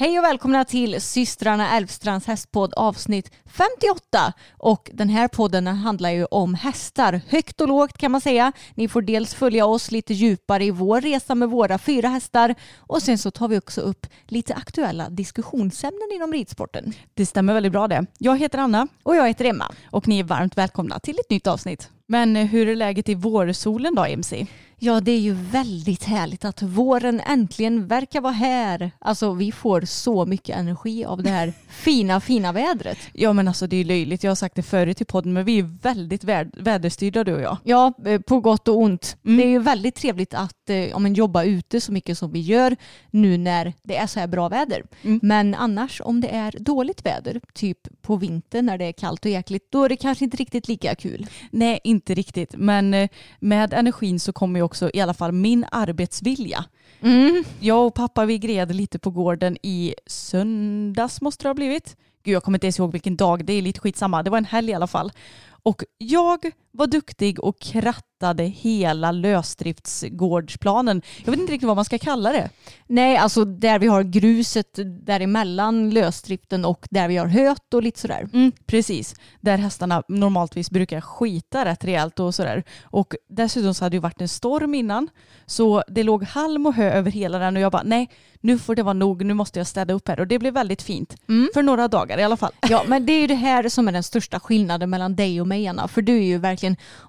Hej och välkomna till systrarna Älvstrands hästpodd avsnitt 58. Och den här podden handlar ju om hästar, högt och lågt kan man säga. Ni får dels följa oss lite djupare i vår resa med våra fyra hästar och sen så tar vi också upp lite aktuella diskussionsämnen inom ridsporten. Det stämmer väldigt bra det. Jag heter Anna Och jag heter Emma. och ni är varmt välkomna till ett nytt avsnitt. Men eh, hur är läget i vårsolen då MC? Ja, det är ju väldigt härligt att våren äntligen verkar vara här. Alltså, vi får så mycket energi av det här fina, fina vädret. Ja men alltså det är löjligt, jag har sagt det förut i podden men vi är väldigt vä- väderstyrda du och jag. Ja, eh, på gott och ont. Mm. Det är ju väldigt trevligt att eh, ja, men jobba ute så mycket som vi gör nu när det är så här bra väder. Mm. Men annars om det är dåligt väder, typ på vintern när det är kallt och jäkligt, då är det kanske inte riktigt lika kul. Nej inte riktigt men eh, med energin så kommer ju också i alla fall min arbetsvilja. Mm. Jag och pappa vi gred lite på gården i söndags måste det ha blivit. Gud jag kommer inte ens ihåg vilken dag, det är lite skitsamma. Det var en helg i alla fall. Och jag var duktig och krattade hela lösdriftsgårdsplanen. Jag vet inte riktigt vad man ska kalla det. Nej, alltså där vi har gruset däremellan lösdriften och där vi har höet och lite sådär. Mm, precis, där hästarna normaltvis brukar skita rätt rejält och sådär. Och dessutom så hade det varit en storm innan. Så det låg halm och hö över hela den och jag bara nej, nu får det vara nog, nu måste jag städa upp här. Och det blev väldigt fint. För några dagar i alla fall. Ja, men det är ju det här som är den största skillnaden mellan dig och mig, Anna. För du är ju verkligen,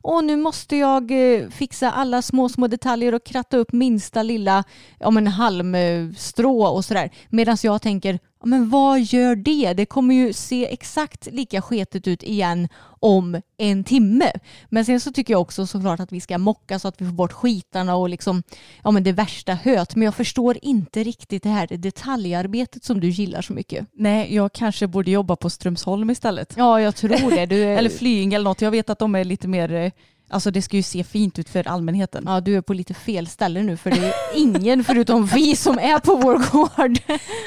åh nu måste jag eh, fixa alla små, små detaljer och kratta upp minsta lilla ja, men halmstrå och sådär. Medan jag tänker, ja, men vad gör det? Det kommer ju se exakt lika sketet ut igen om en timme. Men sen så tycker jag också såklart att vi ska mocka så att vi får bort skitarna och liksom, ja men det värsta höet. Men jag förstår inte riktigt det här detaljarbetet som du gillar så mycket. Nej, jag kanske borde jobba på Strömsholm istället. Ja, jag tror det. Du Eller Flyinge eller något. Jag vet att de är lite mer, eh, alltså det ska ju se fint ut för allmänheten. Ja, du är på lite fel ställe nu för det är ingen förutom vi som är på vår gård.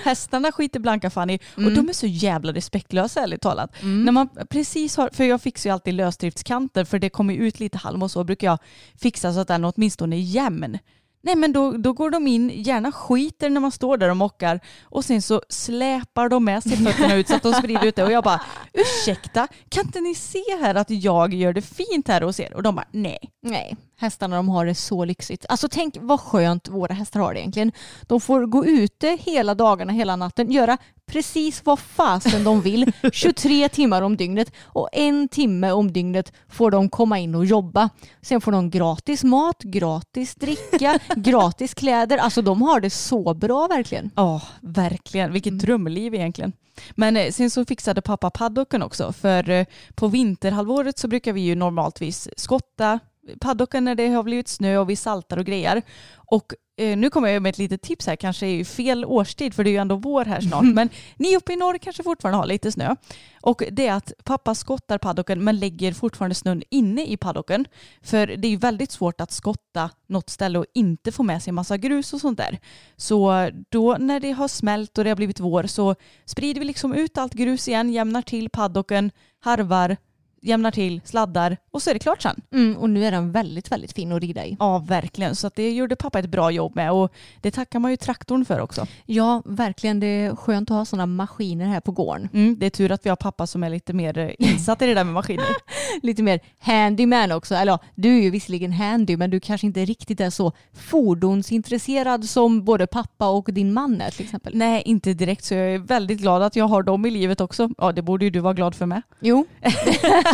Hästarna skiter blanka Fanny Mm. och de är så jävla respektlösa ärligt talat. När man precis har, för jag fixar ju alltid lösdriftskanter för det kommer ut lite halm och så brukar jag fixa så att den åtminstone är jämn. Nej men då, då går de in, gärna skiter när man står där och mockar och sen så släpar de med sig fötterna ut så att de sprider ut det och jag bara ursäkta, kan inte ni se här att jag gör det fint här hos er? Och de bara nej. Nej, hästarna de har det så lyxigt. Alltså tänk vad skönt våra hästar har det egentligen. De får gå ute hela dagarna, hela natten, göra precis vad fasen de vill 23 timmar om dygnet och en timme om dygnet får de komma in och jobba. Sen får de gratis mat, gratis dricka, gratis kläder. Alltså de har det så bra verkligen. Ja, verkligen. Vilket Mm. drömliv egentligen. Men eh, sen så fixade pappa paddocken också. För eh, på vinterhalvåret så brukar vi ju normaltvis skotta paddocken när det har blivit snö och vi saltar och grejer. Och eh, nu kommer jag med ett litet tips här, kanske i fel årstid för det är ju ändå vår här snart. Men ni uppe i norr kanske fortfarande har lite snö. Och det är att pappa skottar paddocken men lägger fortfarande snön inne i paddocken. För det är ju väldigt svårt att skotta något ställe och inte få med sig massa grus och sånt där. Så då när det har smält och det har blivit vår så sprider vi liksom ut allt grus igen, jämnar till paddocken, harvar, jämnar till, sladdar och så är det klart sen. Mm, och nu är den väldigt, väldigt fin att rida i. Ja, verkligen. Så att det gjorde pappa ett bra jobb med och det tackar man ju traktorn för också. Ja, verkligen. Det är skönt att ha sådana maskiner här på gården. Mm, det är tur att vi har pappa som är lite mer eh, insatt i det där med maskiner. Lite mer handyman också. Eller ja, du är ju visserligen handy men du kanske inte riktigt är så fordonsintresserad som både pappa och din man är till exempel. Nej, inte direkt så jag är väldigt glad att jag har dem i livet också. Ja, det borde ju du vara glad för med. Jo.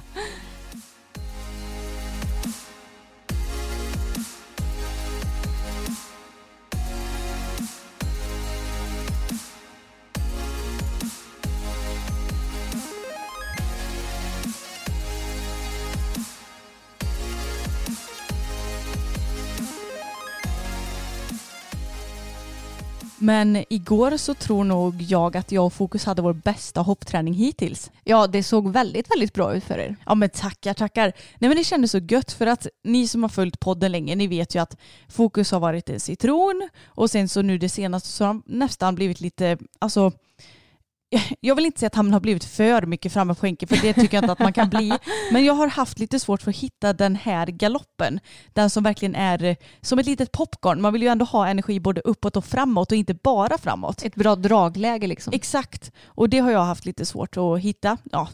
Men igår så tror nog jag att jag och Fokus hade vår bästa hoppträning hittills. Ja, det såg väldigt, väldigt bra ut för er. Ja men tackar, tackar. Nej men det kändes så gött för att ni som har följt podden länge, ni vet ju att Fokus har varit en citron och sen så nu det senaste så har han nästan blivit lite, alltså jag vill inte säga att han har blivit för mycket framme på skänken för det tycker jag inte att man kan bli. Men jag har haft lite svårt för att hitta den här galoppen. Den som verkligen är eh, som ett litet popcorn. Man vill ju ändå ha energi både uppåt och framåt och inte bara framåt. Ett bra dragläge liksom. Exakt. Och det har jag haft lite svårt att hitta. Ja,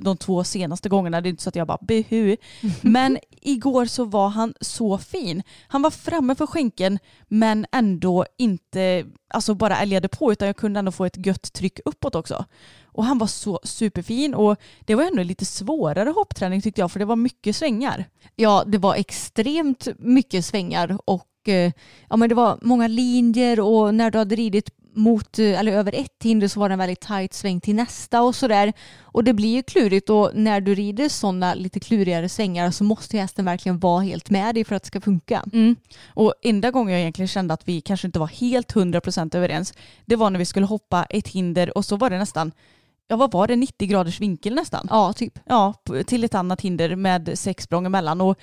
de två senaste gångerna. Det är inte så att jag bara behu. Men igår så var han så fin. Han var framme för skänken men ändå inte alltså bara älgade på utan jag kunde ändå få ett gött tryck uppåt också. Och han var så superfin och det var ändå lite svårare hoppträning tyckte jag för det var mycket svängar. Ja, det var extremt mycket svängar och eh, ja, men det var många linjer och när du hade ridit mot, eh, eller över ett hinder så var det en väldigt tajt sväng till nästa och sådär. Och det blir ju klurigt och när du rider sådana lite klurigare svängar så måste hästen verkligen vara helt med dig för att det ska funka. Mm. Och enda gången jag egentligen kände att vi kanske inte var helt 100% överens det var när vi skulle hoppa ett hinder och så var det nästan ja vad var det, 90 graders vinkel nästan. Ja, typ. Ja, till ett annat hinder med sex språng emellan. Och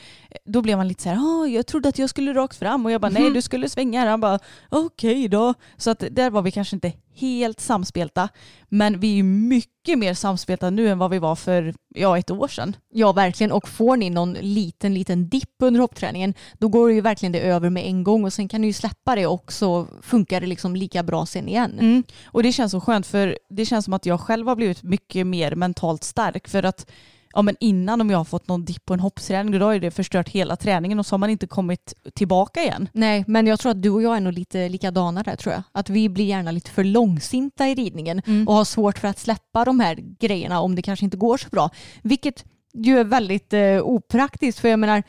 då blev man lite så här, ah, jag trodde att jag skulle rakt fram och jag bara, nej mhm. du skulle svänga här. Han bara, okej okay då. Så att där var vi kanske inte helt samspelta. Men vi är mycket mer samspelta nu än vad vi var för ja, ett år sedan. Ja, verkligen. Och får ni någon liten, liten dipp under hoppträningen, då går ju verkligen det över med en gång och sen kan ni ju släppa det och så funkar det liksom lika bra sen igen. Mm. Och det känns så skönt för det känns som att jag själv har blivit mycket mer mentalt stark för att ja, men innan om jag har fått någon dipp på en hoppträning då har det förstört hela träningen och så har man inte kommit tillbaka igen. Nej, men jag tror att du och jag är nog lite likadana där tror jag. Att vi blir gärna lite för långsinta i ridningen mm. och har svårt för att släppa de här grejerna om det kanske inte går så bra. Vilket ju är väldigt eh, opraktiskt för jag menar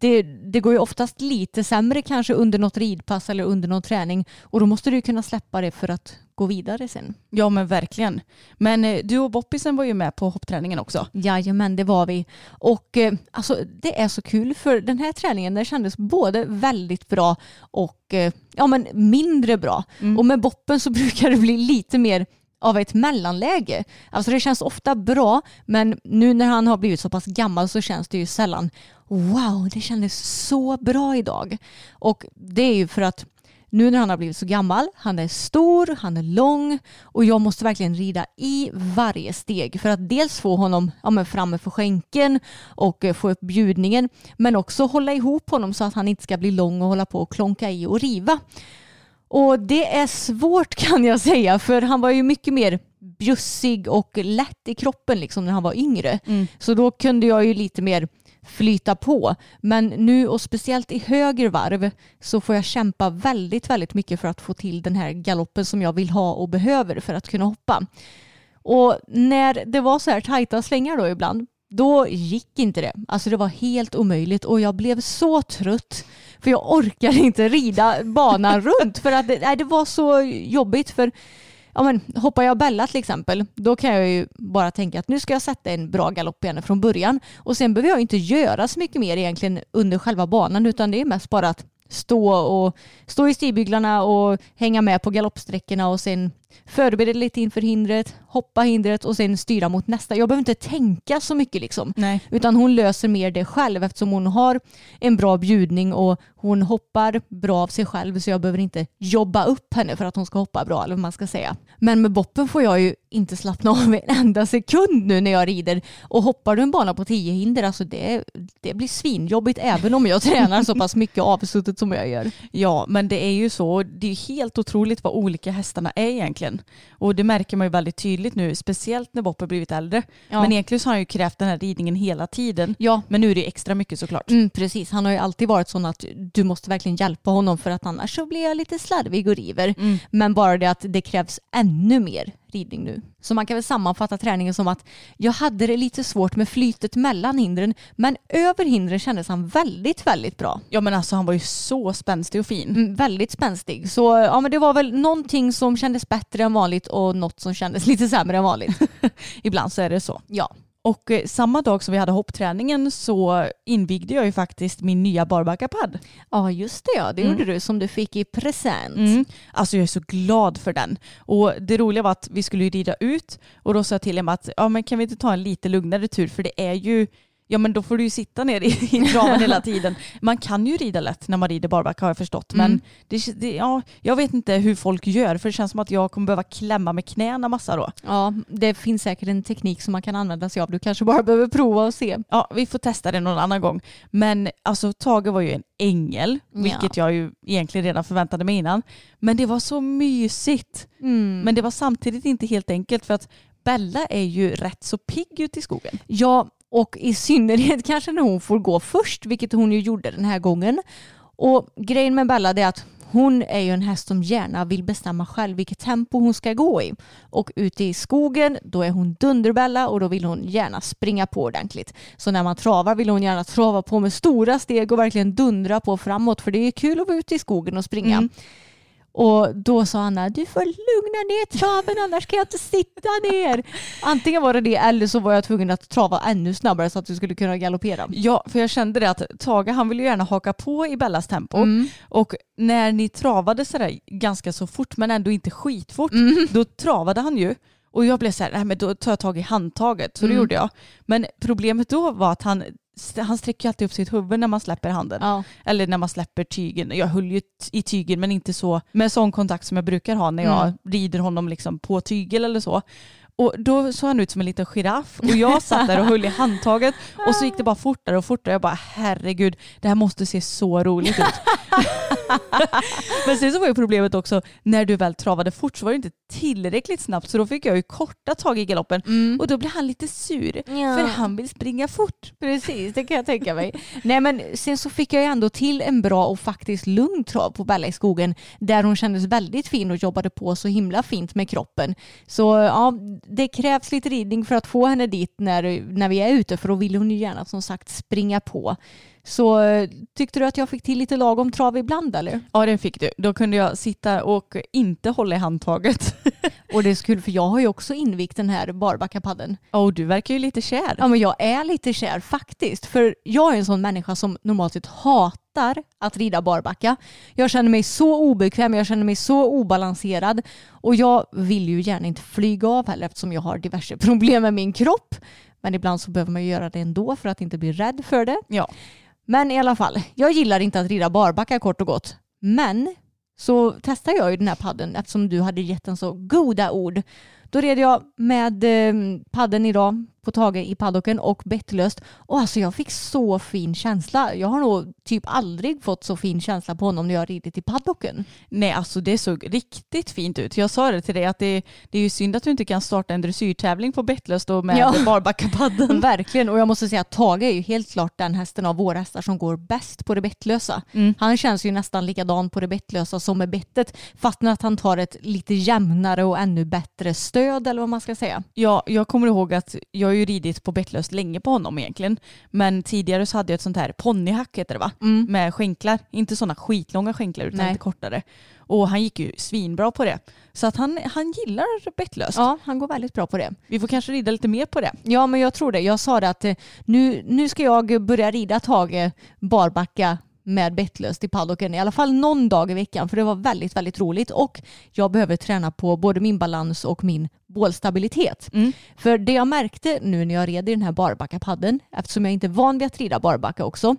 det, det går ju oftast lite sämre kanske under något ridpass eller under någon träning och då måste du kunna släppa det för att gå vidare sen. Ja men verkligen. Men eh, du och Boppisen var ju med på hoppträningen också. Jajamän det var vi. Och eh, alltså det är så kul för den här träningen den kändes både väldigt bra och eh, ja men mindre bra. Mm. Och med Boppen så brukar det bli lite mer av ett mellanläge. Alltså det känns ofta bra men nu när han har blivit så pass gammal så känns det ju sällan wow, det kändes så bra idag. Och det är ju för att nu när han har blivit så gammal, han är stor, han är lång och jag måste verkligen rida i varje steg för att dels få honom ja, framme för skänken och eh, få upp bjudningen men också hålla ihop honom så att han inte ska bli lång och hålla på och klonka i och riva. Och det är svårt kan jag säga för han var ju mycket mer bjussig och lätt i kroppen liksom när han var yngre. Mm. Så då kunde jag ju lite mer flyta på. Men nu och speciellt i höger varv så får jag kämpa väldigt, väldigt mycket för att få till den här galoppen som jag vill ha och behöver för att kunna hoppa. Och när det var så här tajta slängar då ibland då gick inte det. Alltså det var helt omöjligt och jag blev så trött för jag orkade inte rida banan runt för att det, nej, det var så jobbigt för ja, men, hoppar jag Bella till exempel, då kan jag ju bara tänka att nu ska jag sätta en bra galopp igen från början. Och sen behöver jag inte göra så mycket mer egentligen under själva banan utan det är mest bara att stå, och, stå i stigbyglarna och hänga med på galoppsträckorna och sen förbereda lite inför hindret, hoppa hindret och sen styra mot nästa. Jag behöver inte tänka så mycket liksom. Nej. Utan hon löser mer det själv eftersom hon har en bra bjudning och hon hoppar bra av sig själv så jag behöver inte jobba upp henne för att hon ska hoppa bra eller vad man ska säga. Men med boppen får jag ju inte slappna av en enda sekund nu när jag rider och hoppar du en bana på tio hinder alltså det, det blir svinjobbigt även om jag tränar så pass mycket avsuttet som jag gör. Ja men det är ju så, det är helt otroligt vad olika hästarna är egentligen. Och det märker man ju väldigt tydligt nu, speciellt när Boppe blivit äldre. Ja. Men så har han ju krävt den här ridningen hela tiden. Ja. Men nu är det extra mycket såklart. Mm, precis, han har ju alltid varit sån att du måste verkligen hjälpa honom för att annars så blir jag lite slarvig och river. Mm. Men bara det att det krävs ännu mer ridning nu. Så man kan väl sammanfatta träningen som att jag hade det lite svårt med flytet mellan hindren men över hindren kändes han väldigt, väldigt bra. Ja men alltså han var ju så spänstig och fin. Mm, väldigt spänstig. Så ja men det var väl någonting som kändes bättre än vanligt och något som kändes lite sämre än vanligt. Ibland så är det så. Ja. Och eh, samma dag som vi hade hoppträningen så invigde jag ju faktiskt min nya barbackapadd. Ja just det ja, det Mm. gjorde du som du fick i present. Mm. Alltså jag är så glad för den. Och det roliga var att vi skulle ju rida ut och då sa jag till Emma att ja, men kan vi inte ta en lite lugnare tur för det är ju Ja men då får du ju sitta ner i, i traven hela tiden. Man kan ju rida lätt när man rider barbacka har jag förstått. Men Mm. det, det, ja, jag vet inte hur folk gör för det känns som att jag kommer behöva klämma med knäna massa då. Ja, det finns säkert en teknik som man kan använda sig av. Du kanske bara behöver prova och se. Ja, vi får testa det någon annan gång. Men alltså Tage var ju en ängel, Ja. vilket jag ju egentligen redan förväntade mig innan. Men det var så mysigt. Mm. Men det var samtidigt inte helt enkelt för att Bella är ju rätt så pigg ute i skogen. Ja, och i synnerhet kanske när hon får gå först, vilket hon ju gjorde den här gången. Och grejen med Bella det är att hon är ju en häst som gärna vill bestämma själv vilket tempo hon ska gå i. Och ute i skogen då är hon Dunderbella och då vill hon gärna springa på ordentligt. Så när man travar vill hon gärna trava på med stora steg och verkligen dundra på framåt för det är kul att vara ute i skogen och springa. Mm. Och då sa Anna, du får lugna ner traven annars kan jag inte sitta ner. Antingen var det det eller så var jag tvungen att trava ännu snabbare så att du skulle kunna galoppera. Ja, för jag kände det att Tage han ville gärna haka på i Bellas tempo. Mm. Och när ni travade sådär ganska så fort men ändå inte skitfort, Mm. då travade han ju. Och jag blev så här, nej men då tar jag tag i handtaget. Så det Mm. gjorde jag. Men problemet då var att han, han sträcker ju alltid upp sitt huvud när man släpper handen. Ja. Eller när man släpper tygen. Jag höll ju i tygen men inte så med sån kontakt som jag brukar ha när jag Mm. rider honom liksom på tygel eller så. Och då såg han ut som en liten giraff och jag satt där och höll i handtaget och så gick det bara fortare och fortare. Jag bara herregud, det här måste se så roligt ut. Men sen så var ju problemet också när du väl travade fort så var det inte tillräckligt snabbt så då fick jag ju korta tag i galoppen Mm. och då blev han lite sur Ja. för han vill springa fort. Precis, det kan jag tänka mig. Nej men sen så fick jag ju ändå till en bra och faktiskt lugn trav på Bella i skogen där hon kändes väldigt fin och jobbade på så himla fint med kroppen. Så ja, det krävs lite ridning för att få henne dit när, när vi är ute för då vill hon ju gärna som sagt springa på. Så tyckte du att jag fick till lite lagom trav ibland eller? Ja den fick du. Då kunde jag sitta och inte hålla i handtaget. Och det är så kul för jag har ju också invigt den här barbackapadden. Och du verkar ju lite kär. Ja men jag är lite kär faktiskt. För jag är en sån människa som normalt sett hatar att rida barbacka. Jag känner mig så obekväm, jag känner mig så obalanserad. Och jag vill ju gärna inte flyga av heller eftersom jag har diverse problem med min kropp. Men ibland så behöver man ju göra det ändå för att inte bli rädd för det. Ja. Men i alla fall, jag gillar inte att rida barbacka kort och gott. Men så testade jag ju den här padden eftersom du hade gett den så goda ord. Då red jag med eh, padden idag på Tage i paddocken och bettlöst. Och alltså jag fick så fin känsla. Jag har nog typ aldrig fått så fin känsla på honom när jag har ridit i paddocken. Nej alltså det såg riktigt fint ut. Jag sa det till dig att det, det är ju synd att du inte kan starta en dressyrtävling på bettlöst och med Ja. barbackapadden. Verkligen och jag måste säga att Tage är ju helt klart den hästen av våra hästar som går bäst på det bettlösa. Mm. Han känns ju nästan likadan på det bettlösa som med bettet fastän att han tar ett lite jämnare och ännu bättre stöd eller vad man ska säga. Ja, jag kommer ihåg att jag har ju ridit på bettlöst länge på honom egentligen. Men tidigare så hade jag ett sånt här ponnyhack heter det va? Mm. Med skänklar. Inte sådana skitlånga skänklar utan Nej. lite kortare. Och han gick ju svinbra på det. Så att han, han gillar bettlöst. Ja, han går väldigt bra på det. Vi får kanske rida lite mer på det. Ja, men jag tror det. Jag sa det att eh, nu, nu ska jag börja rida Tage barbacka med bettlöst i paddocken i alla fall någon dag i veckan för det var väldigt, väldigt roligt och jag behöver träna på både min balans och min bålstabilitet. Mm. För det jag märkte nu när jag red i den här barbackapadden, eftersom jag inte är van vid att rida barbacka också,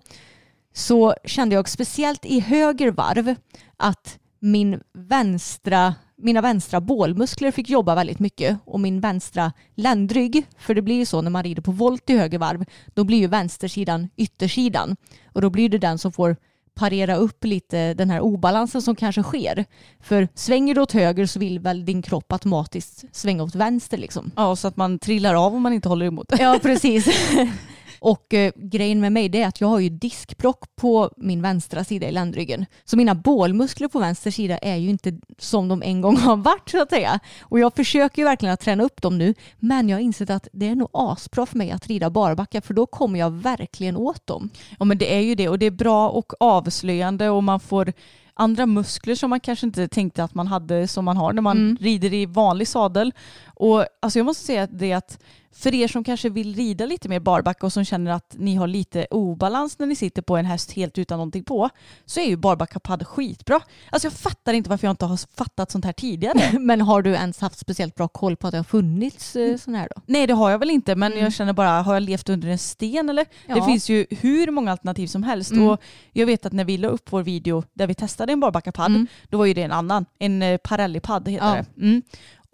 så kände jag speciellt i höger varv att min vänstra, mina vänstra bålmuskler fick jobba väldigt mycket och min vänstra ländrygg, för det blir ju så när man rider på volt i höger varv, då blir ju vänstersidan yttersidan och då blir det den som får parera upp lite den här obalansen som kanske sker. För svänger du åt höger så vill väl din kropp automatiskt svänga åt vänster liksom. Ja, så att man trillar av om man inte håller emot. Ja, precis. Och eh, grejen med mig det är att jag har ju diskbrock på min vänstra sida i ländryggen. Så mina bålmuskler på vänster sida är ju inte som de en gång har varit så att säga. Och jag försöker ju verkligen att träna upp dem nu. Men jag har insett att det är nog asbra för mig att rida barbacka för då kommer jag verkligen åt dem. Ja men det är ju det och det är bra och avslöjande och man får andra muskler som man kanske inte tänkte att man hade som man har när man Mm. rider i vanlig sadel. Och alltså jag måste säga att det att för er som kanske vill rida lite mer barbacka och som känner att ni har lite obalans när ni sitter på en häst helt utan någonting på så är ju barbackapadd skitbra. Alltså jag fattar inte varför jag inte har fattat sånt här tidigare. Men har du ens haft speciellt bra koll på att det har funnits eh, sån här då? Nej det har jag väl inte men Mm. jag känner bara, har jag levt under en sten eller? Det Ja. finns ju hur många alternativ som helst Mm. och jag vet att när vi la upp vår video där vi testade en barbackapadd Mm. då var ju det en annan, en eh, Parelli-padd heter Ja. det.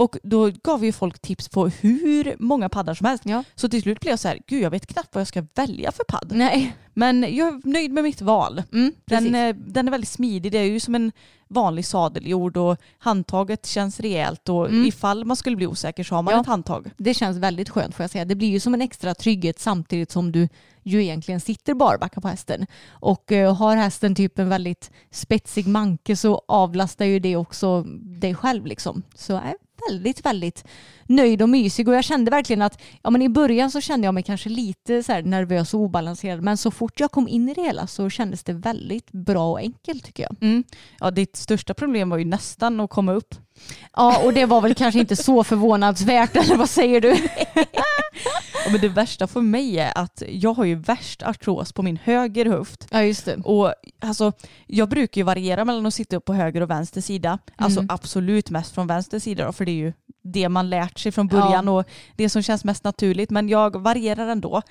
Och då gav ju folk tips på hur många paddar som helst. Ja. Så till slut blev jag så här, gud jag vet knappt vad jag ska välja för padd. Nej. Men jag är nöjd med mitt val. Mm, Den, precis. eh, den är väldigt smidig, det är ju som en vanlig sadeljord och handtaget känns rejält och Mm. ifall man skulle bli osäker så har man Ja. ett handtag. Det känns väldigt skönt får jag säga. Det blir ju som en extra trygghet samtidigt som du ju egentligen sitter barbacka på hästen. Och eh, har hästen typ en väldigt spetsig manke så avlastar ju det också dig själv liksom. Så är väldigt, väldigt nöjd och mysig och jag kände verkligen att ja, men i början så kände jag mig kanske lite så nervös och obalanserad men så fort jag kom in i det hela så kändes det väldigt bra och enkelt tycker jag. Mm. Ja, ditt största problem var ju nästan att komma upp. Ja och det var väl kanske inte så förvånansvärt eller vad säger du? Ja, men det värsta för mig är att jag har ju värst artros på min höger höft. Ja just det. Och alltså, jag brukar ju variera mellan att sitta upp på höger och vänster sida. Alltså Mm. absolut mest från vänster sida då, för det är ju det man lärt sig från början och det som känns mest naturligt. Men jag varierar ändå.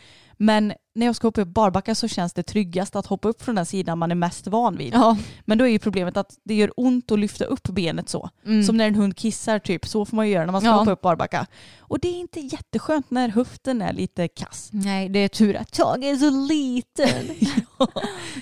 Men när jag ska hoppa upp barbacka så känns det tryggast att hoppa upp från den sidan man är mest van vid. Ja. Men då är ju problemet att det gör ont att lyfta upp benet så. Mm. Som när en hund kissar typ, så får man ju göra när man ska Ja. hoppa upp barbacka. Och det är inte jätteskönt när höften är lite kass. Nej, det är tur att jag är så liten.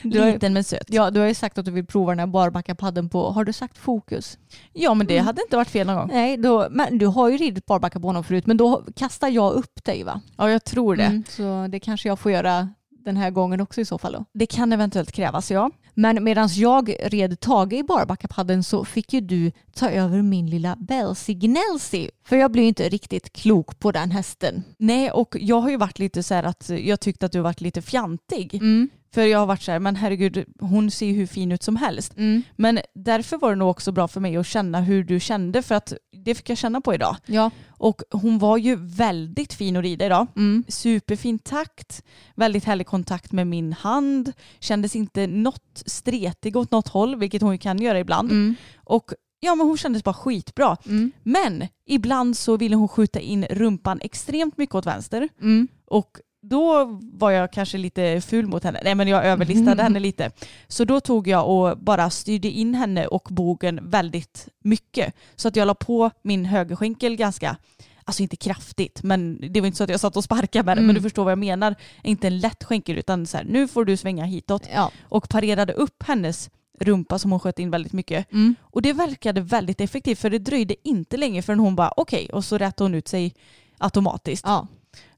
Du har, Liten men söt. ja, du har ju sagt att du vill prova den här barbackapadden på, har du sagt fokus? Ja men det Mm. hade inte varit fel någon gång. Nej, då, men du har ju ridit barbacka på honom förut, men då kastar jag upp dig va? Ja jag tror det. Mm, så det kanske jag får göra den här gången också i så fall då. Det kan eventuellt krävas ja. Men medan jag red Tage i barbackapadden så fick ju du ta över min lilla Belsi Gnelsi. För jag ju inte riktigt klok på den hästen. Nej och jag har ju varit lite så här att jag tyckte att du varit lite fjantig. Mm. För jag har varit så här, men herregud hon ser ju hur fin ut som helst. Mm. Men därför var det nog också bra för mig att känna hur du kände för att det fick jag känna på idag. Ja. Och hon var ju väldigt fin att rida idag. Mm. Superfin takt, väldigt härlig kontakt med min hand, kändes inte något stretig åt något håll, vilket hon ju kan göra ibland. Mm. Och ja, men hon kändes bara skitbra. Mm. Men ibland så ville hon skjuta in rumpan extremt mycket åt vänster Mm. och då var jag kanske lite ful mot henne. Nej men jag överlistade henne lite. Så då tog jag och bara styrde in henne och bogen väldigt mycket. Så att jag la på min högerskänkel ganska, alltså inte kraftigt, men det var inte så att jag satt och sparkade med den, Mm. men du förstår vad jag menar. Inte en lätt skänkel utan så här, nu får du svänga hitåt. Ja. Och parerade upp hennes rumpa som hon sköt in väldigt mycket. Mm. Och det verkade väldigt effektivt för det dröjde inte länge förrän hon bara okej och så rättade hon ut sig automatiskt. ja.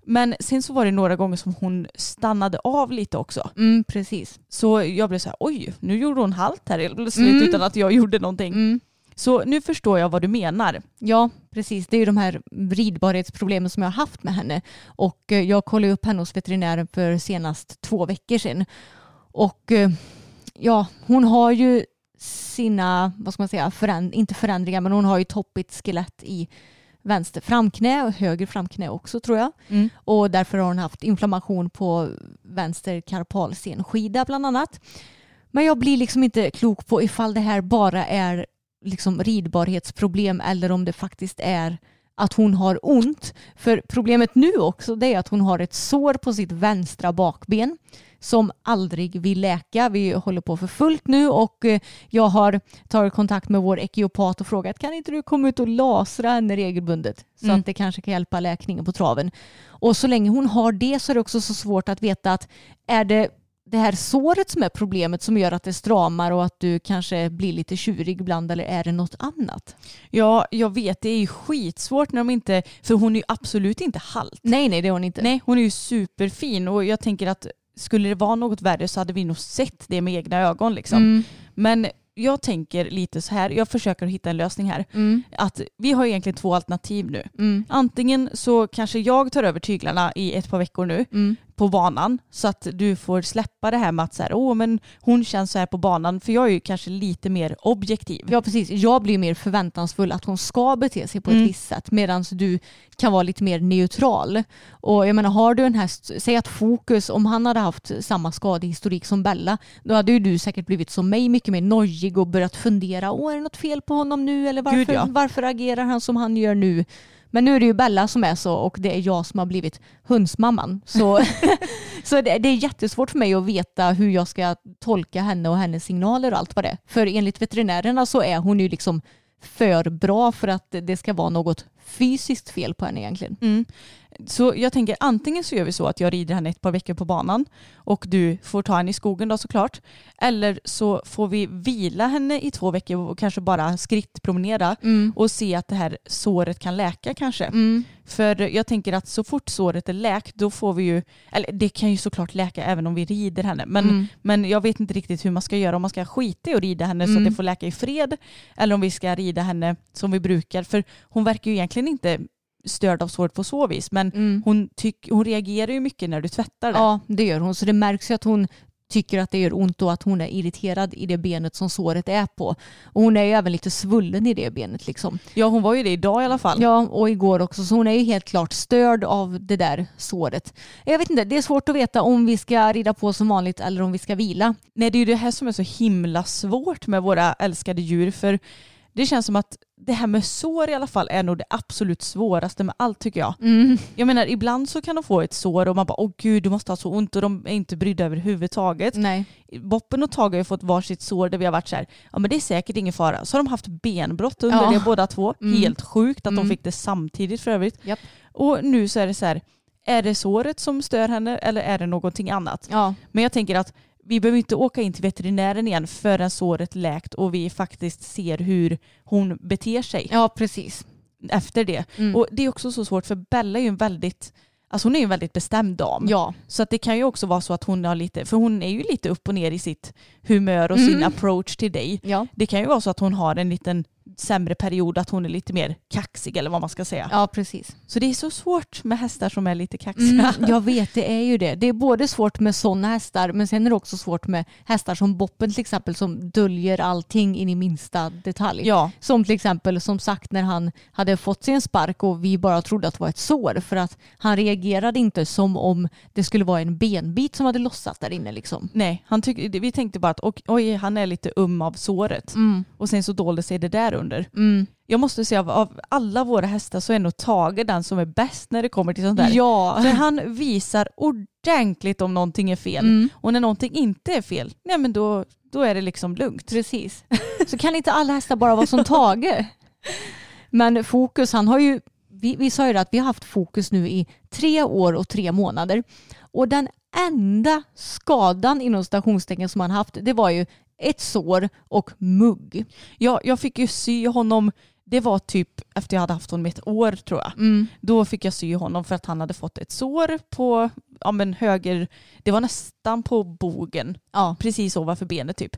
Men sen så var det några gånger som hon stannade av lite också. Mm, precis. Så jag blev så här, oj, nu gjorde hon halt här helt plötsligt Mm. utan att jag gjorde någonting. Mm. Så nu förstår jag vad du menar. Ja, precis. Det är ju de här ridbarhetsproblemen som jag har haft med henne. Och eh, jag kollade upp henne hos veterinären för senast två veckor sedan. Och eh, ja, hon har ju sina, vad ska man säga, föränd- inte förändringar, men hon har ju toppigt skelett i vänster framknä och höger framknä också tror jag. Mm. Och därför har hon haft inflammation på vänster karpalsenskida bland annat. Men jag blir liksom inte klok på ifall det här bara är liksom ridbarhetsproblem eller om det faktiskt är att hon har ont. För problemet nu också det är att hon har ett sår på sitt vänstra bakben som aldrig vill läka. Vi håller på för fullt nu och eh, jag har tagit kontakt med vår ekiopat och frågat kan inte du komma ut och lasra henne regelbundet så Mm. att det kanske kan hjälpa läkningen på traven. Och så länge hon har det så är det också så svårt att veta att är det det här såret som är problemet som gör att det stramar och att du kanske blir lite tjurig ibland eller är det något annat? Ja, jag vet, det är ju skitsvårt när de inte, för hon är ju absolut inte halt. Nej, nej det är hon inte. Nej, hon är ju superfin och jag tänker att skulle det vara något värre så hade vi nog sett det med egna ögon liksom. Mm, Men jag tänker lite så här, jag försöker hitta en lösning här. mm, Att vi har egentligen två alternativ nu. mm, Antingen så kanske jag tar över tyglarna i ett par veckor nu mm, på banan så att du får släppa det här med att så här, Åh, men hon känns så här på banan för jag är ju kanske lite mer objektiv. Ja precis, jag blir mer förväntansfull att hon ska bete sig på ett Mm. visst sätt medan du kan vara lite mer neutral. Och jag menar har du en häst, säg att Fokus, om han hade haft samma skadehistorik som Bella, då hade ju du säkert blivit som mig mycket mer nojig och börjat fundera, åh är det något fel på honom nu eller varför, Gud, ja. varför agerar han som han gör nu? Men nu är det ju Bella som är så och det är jag som har blivit hundsmamman. Så, så det, det är jättesvårt för mig att veta hur jag ska tolka henne och hennes signaler och allt vad det är. För enligt veterinärerna så är hon ju liksom för bra för att det ska vara något fysiskt fel på henne egentligen. Mm. Så jag tänker antingen så gör vi så att jag rider henne ett par veckor på banan och du får ta henne i skogen då såklart. Eller så får vi vila henne i två veckor och kanske bara skrittpromenera och se att det här såret kan läka kanske. Mm. För jag tänker att så fort såret är läkt då får vi ju, eller det kan ju såklart läka även om vi rider henne. Men, Mm. men jag vet inte riktigt hur man ska göra. Om man ska skita i att rida henne så Mm. att det får läka i fred. Eller om vi ska rida henne som vi brukar. För hon verkar ju egentligen inte störd av såret på så vis. Men Mm. hon, tyck, hon reagerar ju mycket när du tvättar det. Ja, det gör hon. Så det märks ju att hon tycker att det gör ont och att hon är irriterad i det benet som såret är på. Och hon är ju även lite svullen i det benet liksom. Ja hon var ju det idag i alla fall. Ja, och igår också. Så hon är ju helt klart störd av det där såret. Jag vet inte, det är svårt att veta om vi ska rida på som vanligt eller om vi ska vila. Nej det är ju det här som är så himla svårt med våra älskade djur. För det känns som att det här med sår i alla fall är nog det absolut svåraste med allt tycker jag. Mm. Jag menar ibland så kan de få ett sår och man bara åh gud du måste ha så ont och de är inte brydda överhuvudtaget. Nej. Boppen och Tage har ju fått varsitt sår där vi har varit så här, ja men det är säkert ingen fara. Så har de haft benbrott under Ja. det båda två. Mm. Helt sjukt att de Mm. fick det samtidigt för övrigt. Japp. Och nu så är det så här, är det såret som stör henne eller är det någonting annat? Ja, Men jag tänker att vi behöver inte åka in till veterinären igen förrän såret läkt och vi faktiskt ser hur hon beter sig ja precis. efter det. Mm. Och det är också så svårt för Bella är ju en väldigt Alltså hon är ju en väldigt bestämd dam. Ja, Så att det kan ju också vara så att hon har lite, för hon är ju lite upp och ner i sitt humör och sin Mm. approach till dig. ja. Det kan ju vara så att hon har en liten sämre period, att hon är lite mer kaxig eller vad man ska säga. ja precis. Så det är så svårt med hästar som är lite kaxiga. Mm, jag vet, det är ju det. Det är både svårt med sådana hästar men sen är det också svårt med hästar som Boppen till exempel som döljer allting in i minsta detalj. Ja, Som till exempel som sagt när han hade fått sig en spark och vi bara trodde att det var ett sår för att han reagerade inte som om det skulle vara en benbit som hade lossat där inne liksom. nej, han tyck, vi tänkte bara att oj, han är lite um av såret. Mm. Och sen så dolde sig det där under. Mm. Jag måste säga av, av alla våra hästar så är nog Tage den som är bäst när det kommer till sånt där. Ja. För han visar ordentligt om någonting är fel. Mm. Och när någonting inte är fel, nej men då, då är det liksom lugnt. Precis. Så kan inte alla hästar bara vara som Tage? Men Fokus, han har ju, vi, vi sa ju det att vi har haft Fokus nu i tre år och tre månader. Och den enda skadan inom stationstecken som han haft, det var ju ett sår och mugg. Ja, jag fick ju sy honom, det var typ efter jag hade haft honom ett år tror jag. Mm. Då fick jag sy honom för att han hade fått ett sår på ja, men höger, det var nästan på bogen, Ja. precis ovanför benet typ.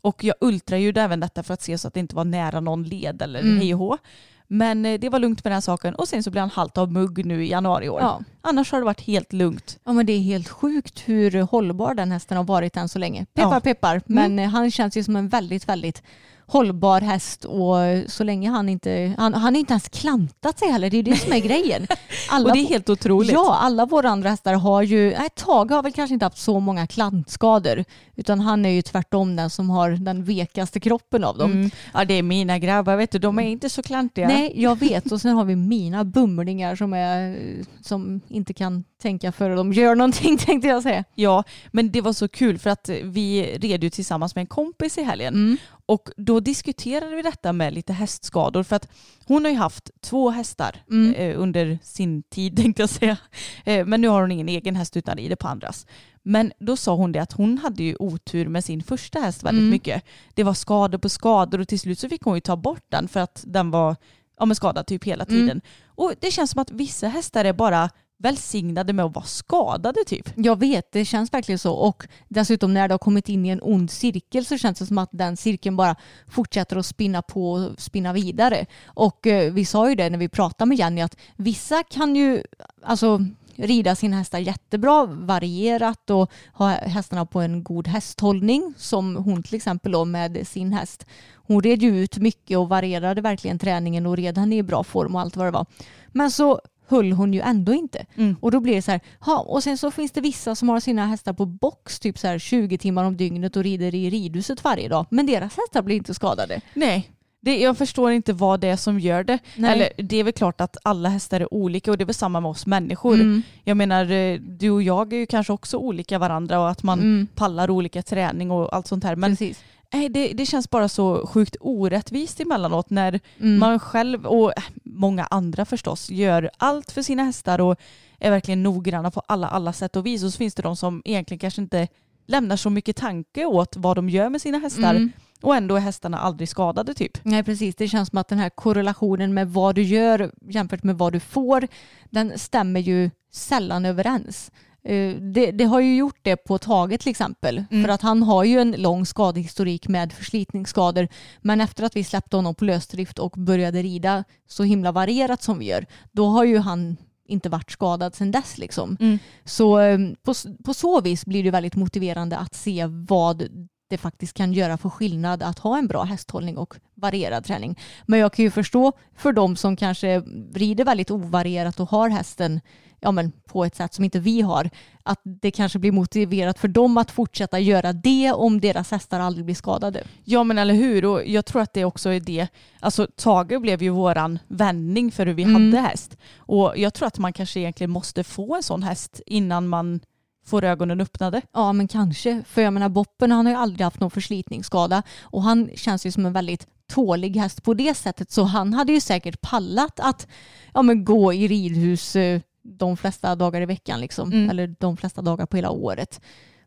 Och jag ultraljudade även detta för att se så att det inte var nära någon led eller Mm. hej och hå. Men eh, det var lugnt med den saken och sen så blev han halt av mugg nu i januari i år. Ja. Annars har det varit helt lugnt. ja, men det är helt sjukt hur hållbar den hästen har varit än så länge. Peppar Ja. peppar, men eh, han känns ju som en väldigt, väldigt hållbar häst och så länge han inte, han, han inte ens klantat sig heller, det är ju det som är grejen. Alla Och det är helt otroligt. Ja, alla våra andra hästar har ju, nej Tage har väl kanske inte haft så många klantskador utan han är ju tvärtom den som har den vekaste kroppen av dem. Mm. Ja det är mina grabbar, vet du, de är inte så klantiga. Nej, jag vet och sen har vi mina bumlingar som, är, som inte kan tänka före de gör någonting tänkte jag säga. Ja, men det var så kul för att vi red ju tillsammans med en kompis i helgen Mm. Och då diskuterade vi detta med lite hästskador för att hon har ju haft två hästar Mm. eh, under sin tid tänkte jag säga. Eh, men nu har hon ingen egen häst utan rider på andras. Men då sa hon det att hon hade ju otur med sin första häst väldigt Mm. mycket. Det var skador på skador och till slut så fick hon ju ta bort den för att den var ja, men skadad typ hela Mm. tiden. Och det känns som att vissa hästar är bara välsignade med att vara skadade typ. Jag vet, det känns verkligen så. Och dessutom när det har kommit in i en ond cirkel så känns det som att den cirkeln bara fortsätter att spinna på och spinna vidare. Och eh, vi sa ju det när vi pratade med Jenny att vissa kan ju, alltså rida sina hästar jättebra, varierat och ha hästarna på en god hästhållning som hon till exempel då med sin häst. Hon red ju ut mycket och varierade verkligen träningen och red henne i bra form och allt vad det var. Men så höll hon ju ändå inte. Mm. Och då blir det så här, ha, och sen så finns det vissa som har sina hästar på box typ så här 20 timmar om dygnet och rider i ridhuset varje dag. Men deras hästar blir inte skadade. Nej. Det, jag förstår inte vad det är som gör det. Nej. Eller det är väl klart att alla hästar är olika och det är väl samma med oss människor. Mm. Jag menar, eh, du och jag är ju kanske också olika varandra och att man Mm. pallar olika träning och allt sånt här. Men Precis. Nej, det, det känns bara så sjukt orättvist emellanåt när Mm. man själv och eh, många andra förstås gör allt för sina hästar och är verkligen noggranna på alla, alla sätt och vis. Och så finns det de som egentligen kanske inte lämnar så mycket tanke åt vad de gör med sina hästar Mm. och ändå är hästarna aldrig skadade typ. Nej precis, det känns som att den här korrelationen med vad du gör jämfört med vad du får, den stämmer ju sällan överens. Eh, Det, det har ju gjort det på Tage till exempel. Mm. För att han har ju en lång skadehistorik med förslitningsskador. Men efter att vi släppte honom på lösdrift och började rida så himla varierat som vi gör, då har ju han inte varit skadad sedan dess. Liksom. Mm. Så eh, på, på så vis blir det väldigt motiverande att se vad det faktiskt kan göra för skillnad att ha en bra hästhållning och varierad träning. Men jag kan ju förstå för de som kanske rider väldigt ovarierat och har hästen ja, men på ett sätt som inte vi har, att det kanske blir motiverat för dem att fortsätta göra det om deras hästar aldrig blir skadade. Ja men eller hur och jag tror att det också är det. Alltså Tage blev ju våran vändning för hur vi Mm. hade häst. Och jag tror att man kanske egentligen måste få en sån häst innan man får ögonen öppnade. Ja men kanske, för jag menar Boppen han har ju aldrig haft någon förslitningsskada och han känns ju som en väldigt tålig häst på det sättet så han hade ju säkert pallat att ja, men gå i ridhus eh, de flesta dagar i veckan liksom, Mm. eller de flesta dagar på hela året.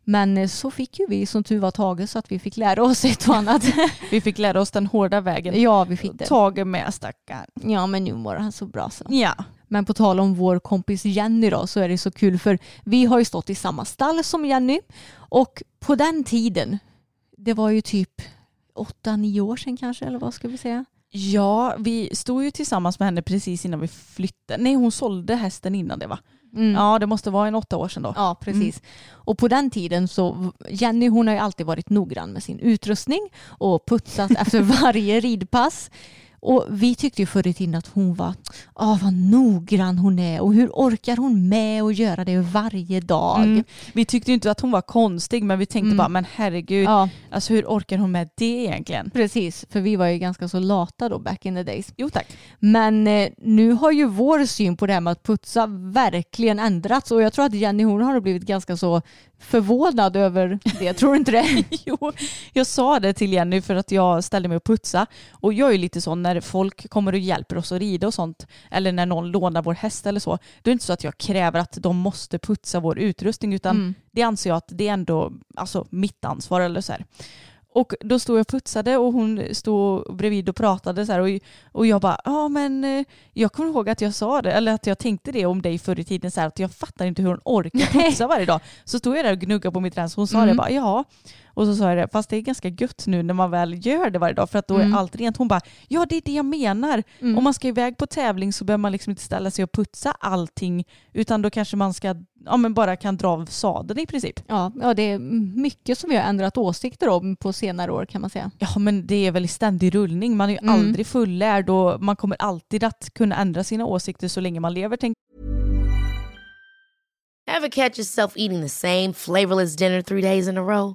Men eh, så fick ju vi som tur var Tage så att vi fick lära oss ett och annat. Vi fick lära oss den hårda vägen. ja vi fick det. Tage med stackarn. Ja men nu mår han så bra så. Ja. Men på tal om vår kompis Jenny då så är det så kul för vi har ju stått i samma stall som Jenny och på den tiden, det var ju typ åtta, nio år sedan kanske eller vad ska vi säga? Ja, vi stod ju tillsammans med henne precis innan vi flyttade. Nej, hon sålde hästen innan det va? Mm. Ja, det måste vara en åtta år sedan då. Ja, precis. Och på den tiden så, Jenny hon har ju alltid varit noggrann med sin utrustning och putsat efter varje ridpass. Och vi tyckte ju förr i tiden att hon var, ah vad noggrann hon är och hur orkar hon med att göra det varje dag? Mm. Vi tyckte ju inte att hon var konstig men vi tänkte Mm. bara men herregud, Ja, alltså hur orkar hon med det egentligen? precis. För vi var ju ganska så lata då back in the days. Jo tack. Men eh, nu har ju vår syn på det här med att putsa verkligen ändrats och jag tror att Jenny hon har blivit ganska så förvånad över det. Tror du inte det? Jo, jag sa det till Jenny för att jag ställde mig och putsa. Och jag är ju lite så när folk kommer och hjälper oss att rida och sånt, eller när någon lånar vår häst eller så, då är det inte så att jag kräver att de måste putsa vår utrustning, utan Mm. det anser jag att det är ändå alltså, mitt ansvar. Eller så här. Och då stod jag och putsade och hon stod bredvid och pratade så och, och jag bara, ja men eh, jag kommer ihåg att jag sa det, eller att jag tänkte det om dig förr i tiden så här, att jag fattar inte hur hon orkar putsa varje dag. Så stod jag där och gnuggade på mitt rens och hon sa Mm. det bara, ja. Och så sa jag det, fast det är ganska gött nu när man väl gör det varje dag för att då Mm. är allt rent. Hon bara, ja det är det jag menar. Mm. Om man ska iväg på tävling så behöver man liksom inte ställa sig och putsa allting utan då kanske man ska, ja men bara kan dra av sadeln i princip. Ja, ja, det är mycket som vi har ändrat åsikter om på senare år kan man säga. Ja men det är väl i ständig rullning. Man är ju Mm. aldrig fullärd och man kommer alltid att kunna ändra sina åsikter så länge man lever. Tänk Ever catch yourself eating the same flavorless dinner three days in a row?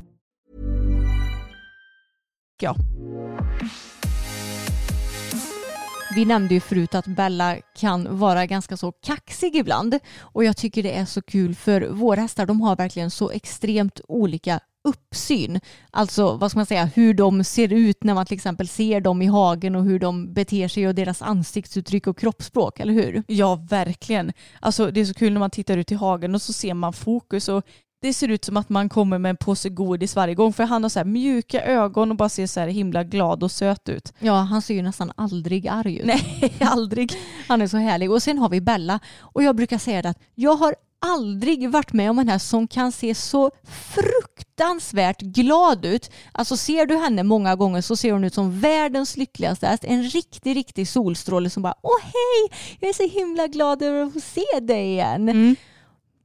Ja. Vi nämnde ju förut att Bella kan vara ganska så kaxig ibland och jag tycker det är så kul för våra hästar de har verkligen så extremt olika uppsyn. Alltså vad ska man säga, hur de ser ut när man till exempel ser dem i hagen och hur de beter sig och deras ansiktsuttryck och kroppsspråk, eller hur? Ja, verkligen. Alltså, det är så kul när man tittar ut i hagen och så ser man fokus och det ser ut som att man kommer med en påse godis varje gång för han har så här mjuka ögon och bara ser så här himla glad och söt ut. Ja, han ser ju nästan aldrig arg ut. Nej, aldrig. Han är så härlig. Och sen har vi Bella och jag brukar säga det att jag har aldrig varit med om en häst som kan se så fruktansvärt glad ut. Alltså ser du henne många gånger så ser hon ut som världens lyckligaste häst. En riktig, riktig solstråle som bara åh hej, jag är så himla glad över att få se dig igen. Mm.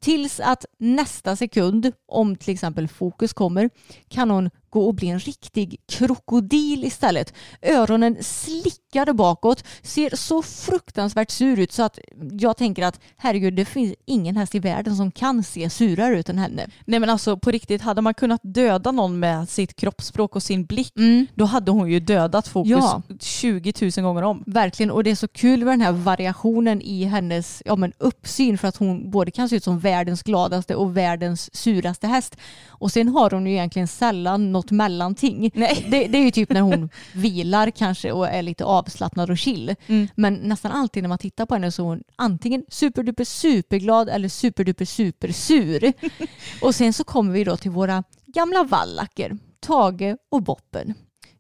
Tills att nästa sekund, om till exempel fokus kommer, kan hon gå och bli en riktig krokodil istället. Öronen slickade bakåt, ser så fruktansvärt sur ut så att jag tänker att herregud, det finns ingen häst i världen som kan se surare ut än henne. Nej men alltså på riktigt, hade man kunnat döda någon med sitt kroppsspråk och sin blick, Mm. då hade hon ju dödat fokus Ja. 20 000 gånger om. Verkligen, och det är så kul med den här variationen i hennes ja, men uppsyn för att hon både kan se ut som världens gladaste och världens suraste häst. Och sen har hon ju egentligen sällan något mellanting. Nej. Det, det är ju typ när hon vilar kanske och är lite avslappnad och chill. Mm. Men nästan alltid när man tittar på henne så är hon antingen superduper superglad eller superduper supersur. och sen så kommer vi då till våra gamla vallacker, Tage och Boppen.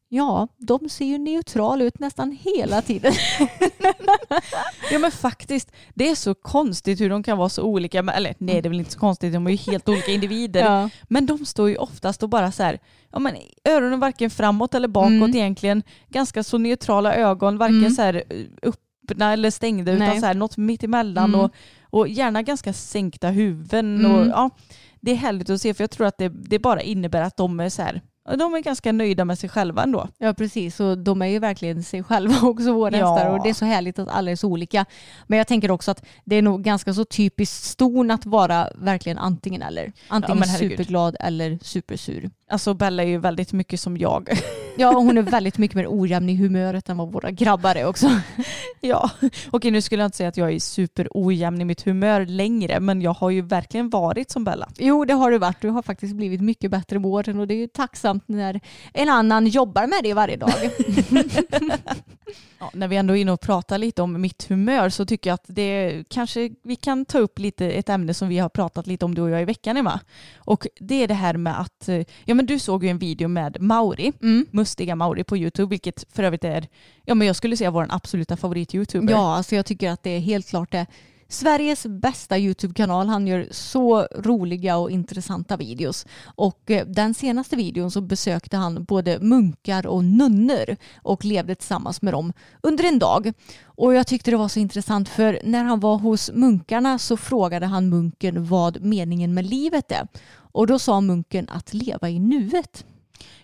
Ja, de ser ju neutrala ut nästan hela tiden. Ja men faktiskt, det är så konstigt hur de kan vara så olika. Eller nej det är väl inte så konstigt, de är ju helt olika individer. Ja. Men de står ju oftast och bara så här, ja men öronen varken framåt eller bakåt Mm. egentligen. Ganska så neutrala ögon, varken Mm. så här eh, öppna eller stängda Nej. utan så här något mitt emellan Mm. och, och gärna ganska sänkta huvuden. Mm. Och, ja, det är härligt att se för jag tror att det, det bara innebär att de är så här, de är ganska nöjda med sig själva ändå. Ja precis, och de är ju verkligen sig själva också våra Ja. hästar och det är så härligt att alla är så olika. Men jag tänker också att det är nog ganska så typiskt ston att vara verkligen antingen eller. Antingen herregud. superglad eller supersur. Alltså Bella är ju väldigt mycket som jag. Ja, hon är väldigt mycket mer ojämn i humöret än vad våra grabbar är också. Ja, okej nu skulle jag inte säga att jag är super ojämn i mitt humör längre men jag har ju verkligen varit som Bella. Jo, det har du varit. Du har faktiskt blivit mycket bättre med åren och det är ju tacksamt när en annan jobbar med det varje dag. Ja, när vi ändå är inne och pratar lite om mitt humör så tycker jag att det kanske vi kan ta upp lite ett ämne som vi har pratat lite om du och jag i veckan Emma. Och det är det här med att, eh, ja men du såg ju en video med Mauri, Mm. mustiga Mauri på YouTube vilket för övrigt är, ja men jag skulle säga vår absoluta favorit-youtuber. Ja, alltså jag tycker att det är helt klart det. Sveriges bästa YouTube-kanal. Han gör så roliga och intressanta videos. Och eh, den senaste videon så besökte han både munkar och nunnor och levde tillsammans med dem under en dag. Och jag tyckte det var så intressant för när han var hos munkarna så frågade han munken vad meningen med livet är. Och då sa munken att leva i nuet.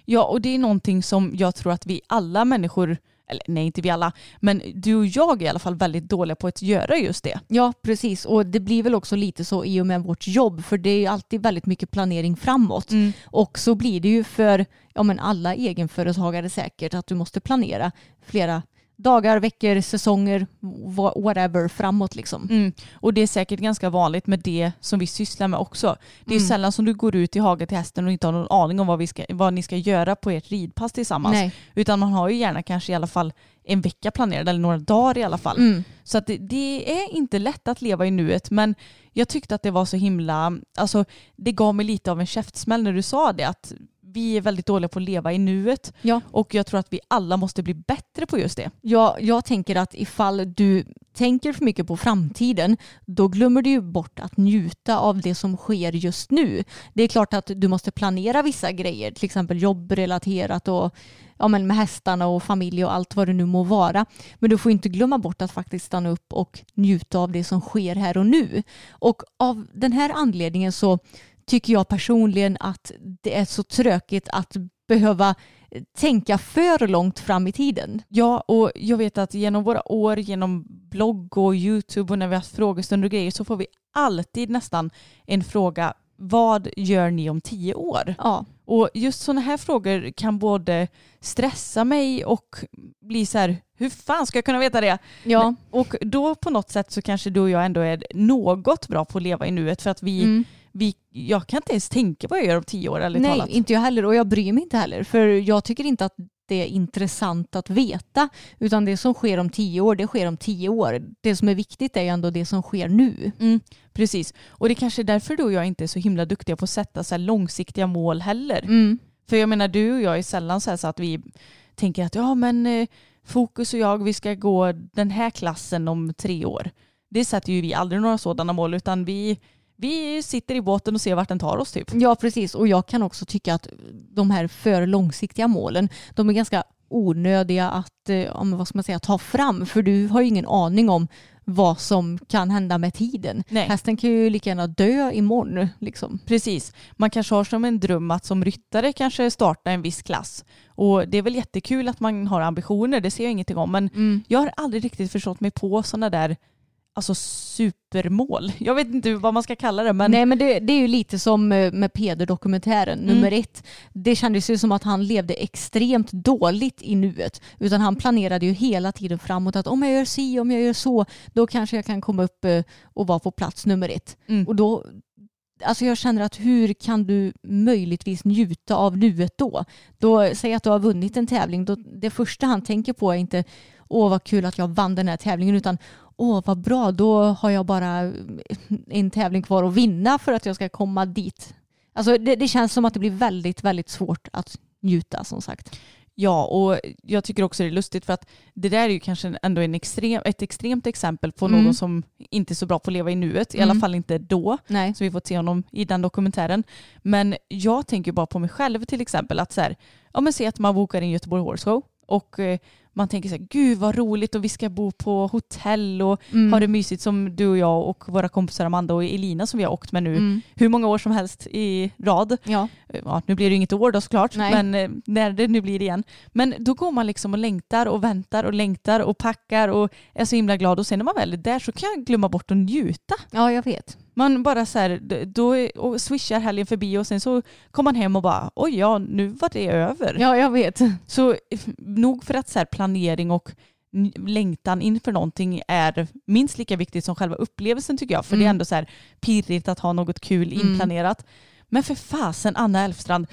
Ja, och det är någonting som jag tror att vi alla människor, eller nej inte vi alla, men du och jag är i alla fall väldigt dåliga på att göra just det. Ja, precis. Och det blir väl också lite så i och med vårt jobb, för det är alltid väldigt mycket planering framåt. Och så blir det ju för ja, men alla egenföretagare säkert att du måste planera flera dagar, veckor, säsonger, wha- whatever framåt liksom. Mm. Och det är säkert ganska vanligt med det som vi sysslar med också. Det är ju sällan som du går ut i hagen till hästen och inte har någon aning om vad, vi ska, vad ni ska göra på ert ridpass tillsammans. Nej. Utan man har ju gärna kanske i alla fall en vecka planerad eller några dagar i alla fall. Mm. Så att det, det är inte lätt att leva i nuet men jag tyckte att det var så himla, alltså det gav mig lite av en käftsmäll när du sa det att vi är väldigt dåliga på att leva i nuet Ja. och jag tror att vi alla måste bli bättre på just det. Ja, jag tänker att ifall du tänker för mycket på framtiden då glömmer du ju bort att njuta av det som sker just nu. Det är klart att du måste planera vissa grejer, till exempel jobbrelaterat och ja, men med hästarna och familj och allt vad det nu må vara. Men du får inte glömma bort att faktiskt stanna upp och njuta av det som sker här och nu. Och av den här anledningen så tycker jag personligen att det är så tråkigt att behöva tänka för långt fram i tiden. Ja, och jag vet att genom våra år, genom blogg och YouTube och när vi har haft frågestunder och grejer så får vi alltid nästan en fråga vad gör ni om tio år? Ja. Och just sådana här frågor kan både stressa mig och bli så här, hur fan ska jag kunna veta det? Ja. Och då på något sätt så kanske du och jag ändå är något bra på att leva i nuet för att vi, Mm. Vi jag kan inte ens tänka på vad jag gör om tio år ärligt Nej, talat. inte jag heller och jag bryr mig inte heller för jag tycker inte att det är intressant att veta utan det som sker om tio år, det sker om tio år. Det som är viktigt är ju ändå det som sker nu. Mm, precis. Och det kanske är därför du och jag inte är så himla duktiga på att sätta så långsiktiga mål heller. Mm. För jag menar du och jag är sällan så, här så att vi tänker att ja men eh, Fokus och jag vi ska gå den här klassen om tre år. Det sätter ju vi aldrig några sådana mål utan vi, vi sitter i båten och ser vart den tar oss typ. Ja, precis. Och jag kan också tycka att de här för långsiktiga målen, de är ganska onödiga att eh, men vad ska man säga, ta fram. För du har ju ingen aning om vad som kan hända med tiden. Nej. Hästen kan ju lika gärna dö imorgon. Liksom. Precis. Man kanske har som en dröm att som ryttare kanske starta en viss klass. Och det är väl jättekul att man har ambitioner, det ser jag ingenting om. Men jag har aldrig riktigt förstått mig på sådana där alltså supermål. Jag vet inte vad man ska kalla det men Nej men det, det är ju lite som eh, med Peder-dokumentären nummer ett. Det kändes ju som att han levde extremt dåligt i nuet. Utan han planerade ju hela tiden framåt att om jag gör si, om jag gör så, då kanske jag kan komma upp eh, och vara på plats nummer ett. Mm. Och då, alltså jag känner att hur kan du möjligtvis njuta av nuet då? Då Säg att du har vunnit en tävling, då, det första han tänker på är inte åh vad kul att jag vann den här tävlingen utan åh vad bra, då har jag bara en tävling kvar att vinna för att jag ska komma dit. Alltså det, det känns som att det blir väldigt, väldigt svårt att njuta som sagt. Ja, och jag tycker också det är lustigt för att det där är ju kanske ändå en extrem, ett extremt exempel på Mm. någon som inte är så bra på att leva i nuet, i Mm. alla fall inte då. Nej. Så vi får se honom i den dokumentären. Men jag tänker bara på mig själv till exempel att så här, ja men se att man bokar in Göteborg Horse Show och eh, man tänker så här, gud vad roligt och vi ska bo på hotell och Mm. ha det mysigt som du och jag och våra kompisar Amanda och Elina som vi har åkt med nu Mm. hur många år som helst i rad. Ja. Ja, nu blir det ju inget år då såklart, Nej. men eh, när det nu blir det igen. Men då går man liksom och längtar och väntar och längtar och packar och är så himla glad och sen när man väl är där så kan jag glömma bort att njuta. ja, jag vet. Man bara så här, då och swishar helgen förbi och sen så kommer man hem och bara oj ja, nu var det över. Ja, jag vet. Så nog för att så här, planering och längtan inför någonting är minst lika viktigt som själva upplevelsen tycker jag. För det är Mm. ändå så här pirrigt att ha något kul Mm. inplanerat. Men för fasen Anna Elfstrand,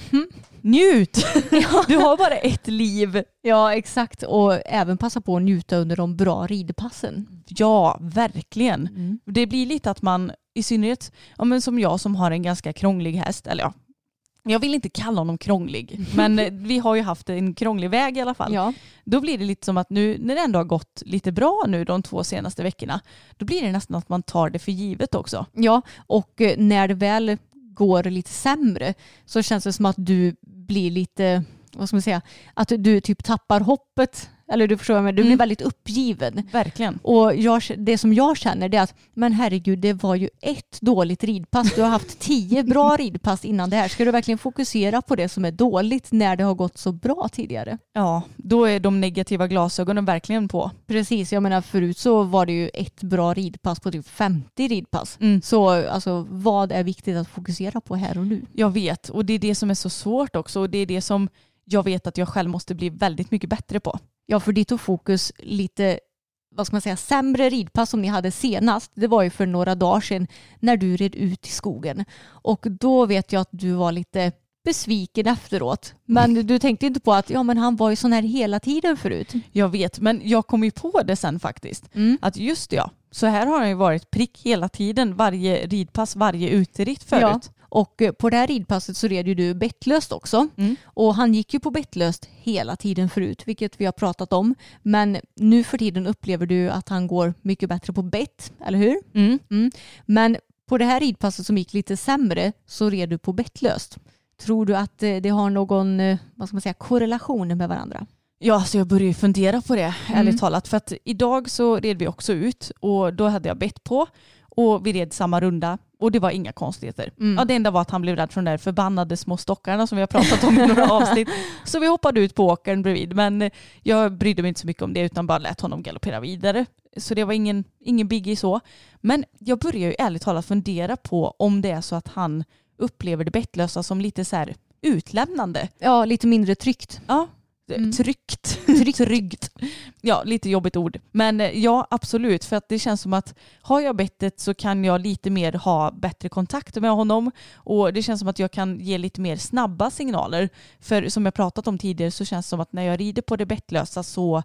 njut! Du har bara ett liv. Ja, exakt. Och även passa på att njuta under de bra ridpassen. Ja, verkligen. Mm. Det blir lite att man, i synnerhet ja, men som jag som har en ganska krånglig häst, eller ja, jag vill inte kalla honom krånglig, men eh, vi har ju haft en krånglig väg i alla fall. Ja. Då blir det lite som att nu när det ändå har gått lite bra nu de två senaste veckorna, då blir det nästan att man tar det för givet också. ja, och eh, när det väl går lite sämre så känns det som att du blir lite, vad ska man säga, att du typ tappar hoppet. Eller du förstår menar, du blir Mm. väldigt uppgiven. Verkligen. Och jag, det som jag känner är att, men herregud, det var ju ett dåligt ridpass. Du har haft tio bra ridpass innan det här. Ska du verkligen fokusera på det som är dåligt när det har gått så bra tidigare? Ja, då är de negativa glasögonen verkligen på. Precis, jag menar förut så var det ju ett bra ridpass på typ 50 ridpass. Mm. Så alltså, vad är viktigt att fokusera på här och nu? Jag vet, och det är det som är så svårt också och det är det som jag vet att jag själv måste bli väldigt mycket bättre på. Ja, för ditt och fokus lite vad ska man säga, sämre ridpass som ni hade senast, det var ju för några dagar sedan när du red ut i skogen. Och då vet jag att du var lite besviken efteråt. Men du tänkte inte på att ja, men han var ju sån här hela tiden förut. Jag vet, men jag kom ju på det sen faktiskt. Mm. Att just ja, så här har han ju varit prick hela tiden, varje ridpass, varje uteritt förut. Ja. Och eh, på det här ridpasset så red ju du bettlöst också. Mm. Och han gick ju på bettlöst hela tiden förut, vilket vi har pratat om. Men nu för tiden upplever du att han går mycket bättre på bett, eller hur? Mm. Men på det här ridpasset som gick lite sämre så red du på bettlöst. Tror du att eh, det har någon eh, vad ska man säga, korrelation med varandra? Ja, alltså jag börjar ju fundera på det, Mm. ärligt talat. För att idag så red vi också ut och då hade jag bett på. Och vi red samma runda och det var inga konstigheter. Mm. Ja, det enda var att han blev rädd för de där förbannade små stockarna som vi har pratat om i några avsnitt. Så vi hoppade ut på åkern bredvid men eh, jag brydde mig inte så mycket om det utan bara lät honom galoppera vidare. Så det var ingen, ingen biggie så. Men jag börjar ju ärligt talat fundera på om det är så att han upplever det bettlösa som lite så här utlämnande. Ja, lite mindre tryggt. Ja, Mm. tryggt. Tryggt. Ja, lite jobbigt ord. Men eh, ja, absolut. För att det känns som att har jag bettet så kan jag lite mer ha bättre kontakt med honom. Och det känns som att jag kan ge lite mer snabba signaler. För som jag pratat om tidigare så känns det som att när jag rider på det bettlösa så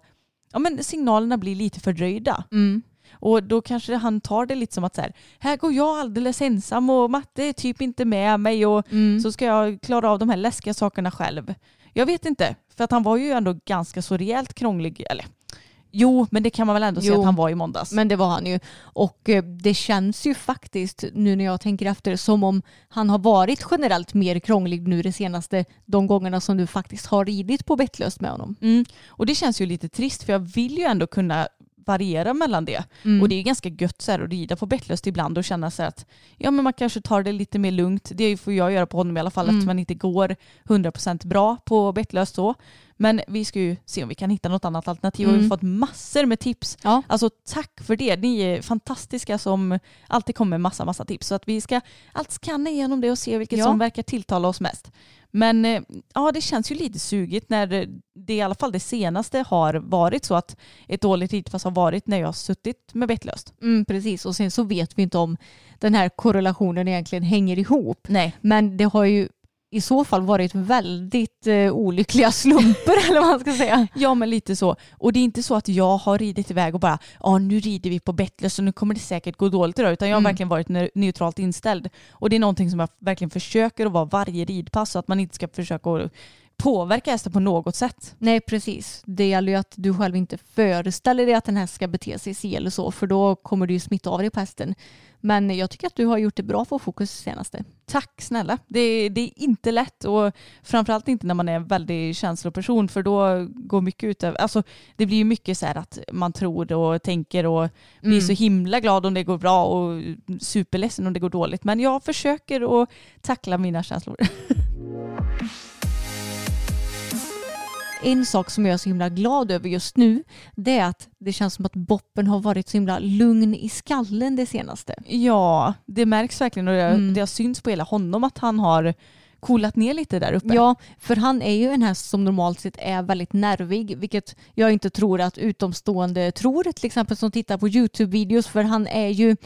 ja, men signalerna blir lite fördröjda. Mm. Och då kanske han tar det lite som att så här, här går jag alldeles ensam och matte är typ inte med mig och Mm. så ska jag klara av de här läskiga sakerna själv. Jag vet inte, för att han var ju ändå ganska så rejält krånglig. Eller jo, men det kan man väl ändå säga att han var i måndags. Men det var han ju. Och eh, det känns ju faktiskt nu när jag tänker efter som om han har varit generellt mer krånglig nu det senaste de gångerna som du faktiskt har ridit på bettlöst med honom. Mm. Och det känns ju lite trist för jag vill ju ändå kunna variera mellan det. Mm. Och det är ganska gött så här, att rida på bettlöst ibland och känna så här att ja, men man kanske tar det lite mer lugnt. Det får jag göra på honom i alla fall Mm. eftersom man inte går 100% bra på bettlöst så. Men vi ska ju se om vi kan hitta något annat alternativ och vi Mm. har fått massor med tips. Ja. Alltså tack för det. Ni är fantastiska som alltid kommer med massa, massa tips. Så att vi ska allt skanna igenom det och se vilket Ja. som verkar tilltala oss mest. Men eh, ja, det känns ju lite sugigt när det i alla fall det senaste har varit så att ett dåligt ridpass har varit när jag har suttit med bettlöst. Mm, precis, och sen så vet vi inte om den här korrelationen egentligen hänger ihop. Nej. Men det har ju i så fall varit väldigt eh, olyckliga slumper eller vad man ska säga. Ja men lite så. Och det är inte så att jag har ridit iväg och bara ja nu rider vi på bettlöst och nu kommer det säkert gå dåligt idag utan jag har Mm. verkligen varit ne- neutralt inställd. Och det är någonting som jag verkligen försöker att vara varje ridpass så att man inte ska försöka att påverka hästen på något sätt. Nej precis, det gäller ju att du själv inte föreställer dig att den här ska bete sig si eller så för då kommer du ju smitta av dig på hästen. Men jag tycker att du har gjort det bra på fokus senaste. Tack snälla. Det, det är inte lätt och framförallt inte när man är en väldigt känsloperson för då går mycket ut över, alltså det blir ju mycket så här att man tror och tänker och blir så himla glad om det går bra och superledsen om det går dåligt. Men jag försöker att tackla mina känslor. En sak som jag är så himla glad över just nu det är att det känns som att Boppen har varit så himla lugn i skallen det senaste. Ja, det märks verkligen och det, Mm. det har synts på hela honom att han har coolat ner lite där uppe. Ja, för han är ju en häst som normalt sett är väldigt nervig, vilket jag inte tror att utomstående tror, till exempel som tittar på YouTube-videos, för han är ju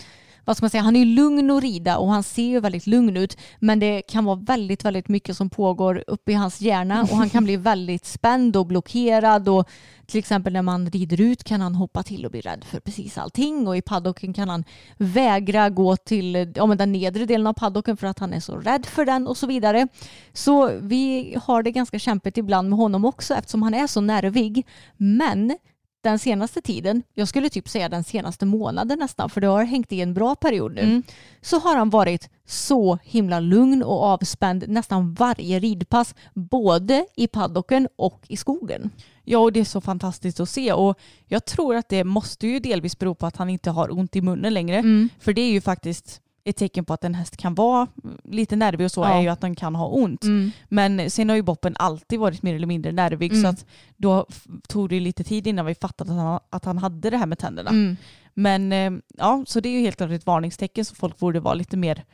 vad ska man säga, han är lugn att rida och han ser ju väldigt lugn ut men det kan vara väldigt, väldigt mycket som pågår uppe i hans hjärna och han kan bli väldigt spänd och blockerad och till exempel när man rider ut kan han hoppa till och bli rädd för precis allting och i paddocken kan han vägra gå till ja, men den nedre delen av paddocken för att han är så rädd för den och så vidare. Så vi har det ganska kämpigt ibland med honom också eftersom han är så nervig. Men den senaste tiden, jag skulle typ säga den senaste månaden nästan, för det har hängt i en bra period nu, Mm. så har han varit så himla lugn och avspänd nästan varje ridpass, både i paddocken och i skogen. Ja, och det är så fantastiskt att se och jag tror att det måste ju delvis bero på att han inte har ont i munnen längre. Mm. För det är ju faktiskt ett tecken på att en häst kan vara lite nervig och så Ja. är ju att den kan ha ont. Mm. Men sen har ju Boppen alltid varit mer eller mindre nervig Mm. så att då tog det lite tid innan vi fattade att han, att han hade det här med tänderna. Mm. Men eh, ja, så det är ju helt klart ett varningstecken så folk borde vara lite mer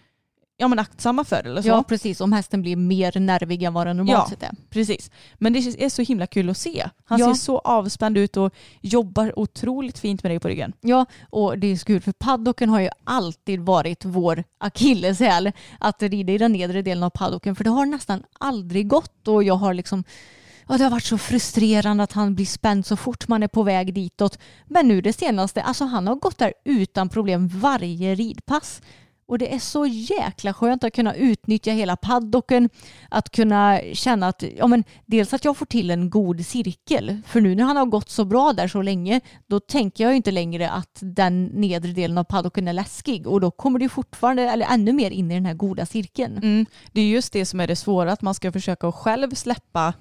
ja, men aktsamma för eller så. Ja, precis. Om hästen blir mer nervig än vad den normalt Ja. sett är. Precis. Men det är så himla kul att se. Han Ja. ser så avspänd ut och jobbar otroligt fint med dig på ryggen. Ja, och det är så kul för paddocken har ju alltid varit vår akilleshäl att rida i den nedre delen av paddocken för det har nästan aldrig gått och jag har liksom Ja, det har varit så frustrerande att han blir spänd så fort man är på väg ditåt. Men nu det senaste, alltså han har gått där utan problem varje ridpass. Och det är så jäkla skönt att kunna utnyttja hela paddocken. Att kunna känna att, ja men dels att jag får till en god cirkel. För nu när han har gått så bra där så länge, då tänker jag ju inte längre att den nedre delen av paddocken är läskig. Och då kommer det ju fortfarande, eller ännu mer in i den här goda cirkeln. Mm. Det är just det som är det svåra, att man ska försöka att själv släppa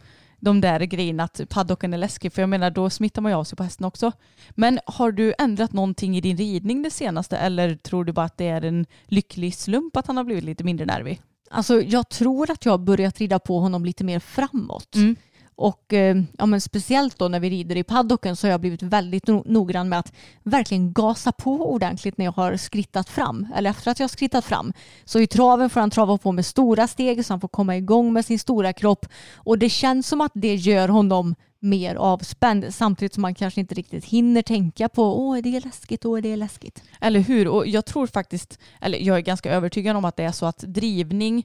de där grejerna att paddocken är läskig. För jag menar då smittar man ju av sig på hästen också. Men har du ändrat någonting i din ridning det senaste eller tror du bara att det är en lycklig slump att han har blivit lite mindre nervig? Alltså jag tror att jag har börjat rida på honom lite mer framåt. Mm. Och eh, ja, men speciellt då när vi rider i paddocken så har jag blivit väldigt no- noggrann med att verkligen gasa på ordentligt när jag har skrittat fram. Eller efter att jag har skrittat fram. Så i traven får han trava på med stora steg så han får komma igång med sin stora kropp. Och det känns som att det gör honom mer avspänd samtidigt som man kanske inte riktigt hinner tänka på åh är det läskigt, åh är det läskigt. Eller hur? Och jag tror faktiskt, eller jag är ganska övertygad om att det är så att drivning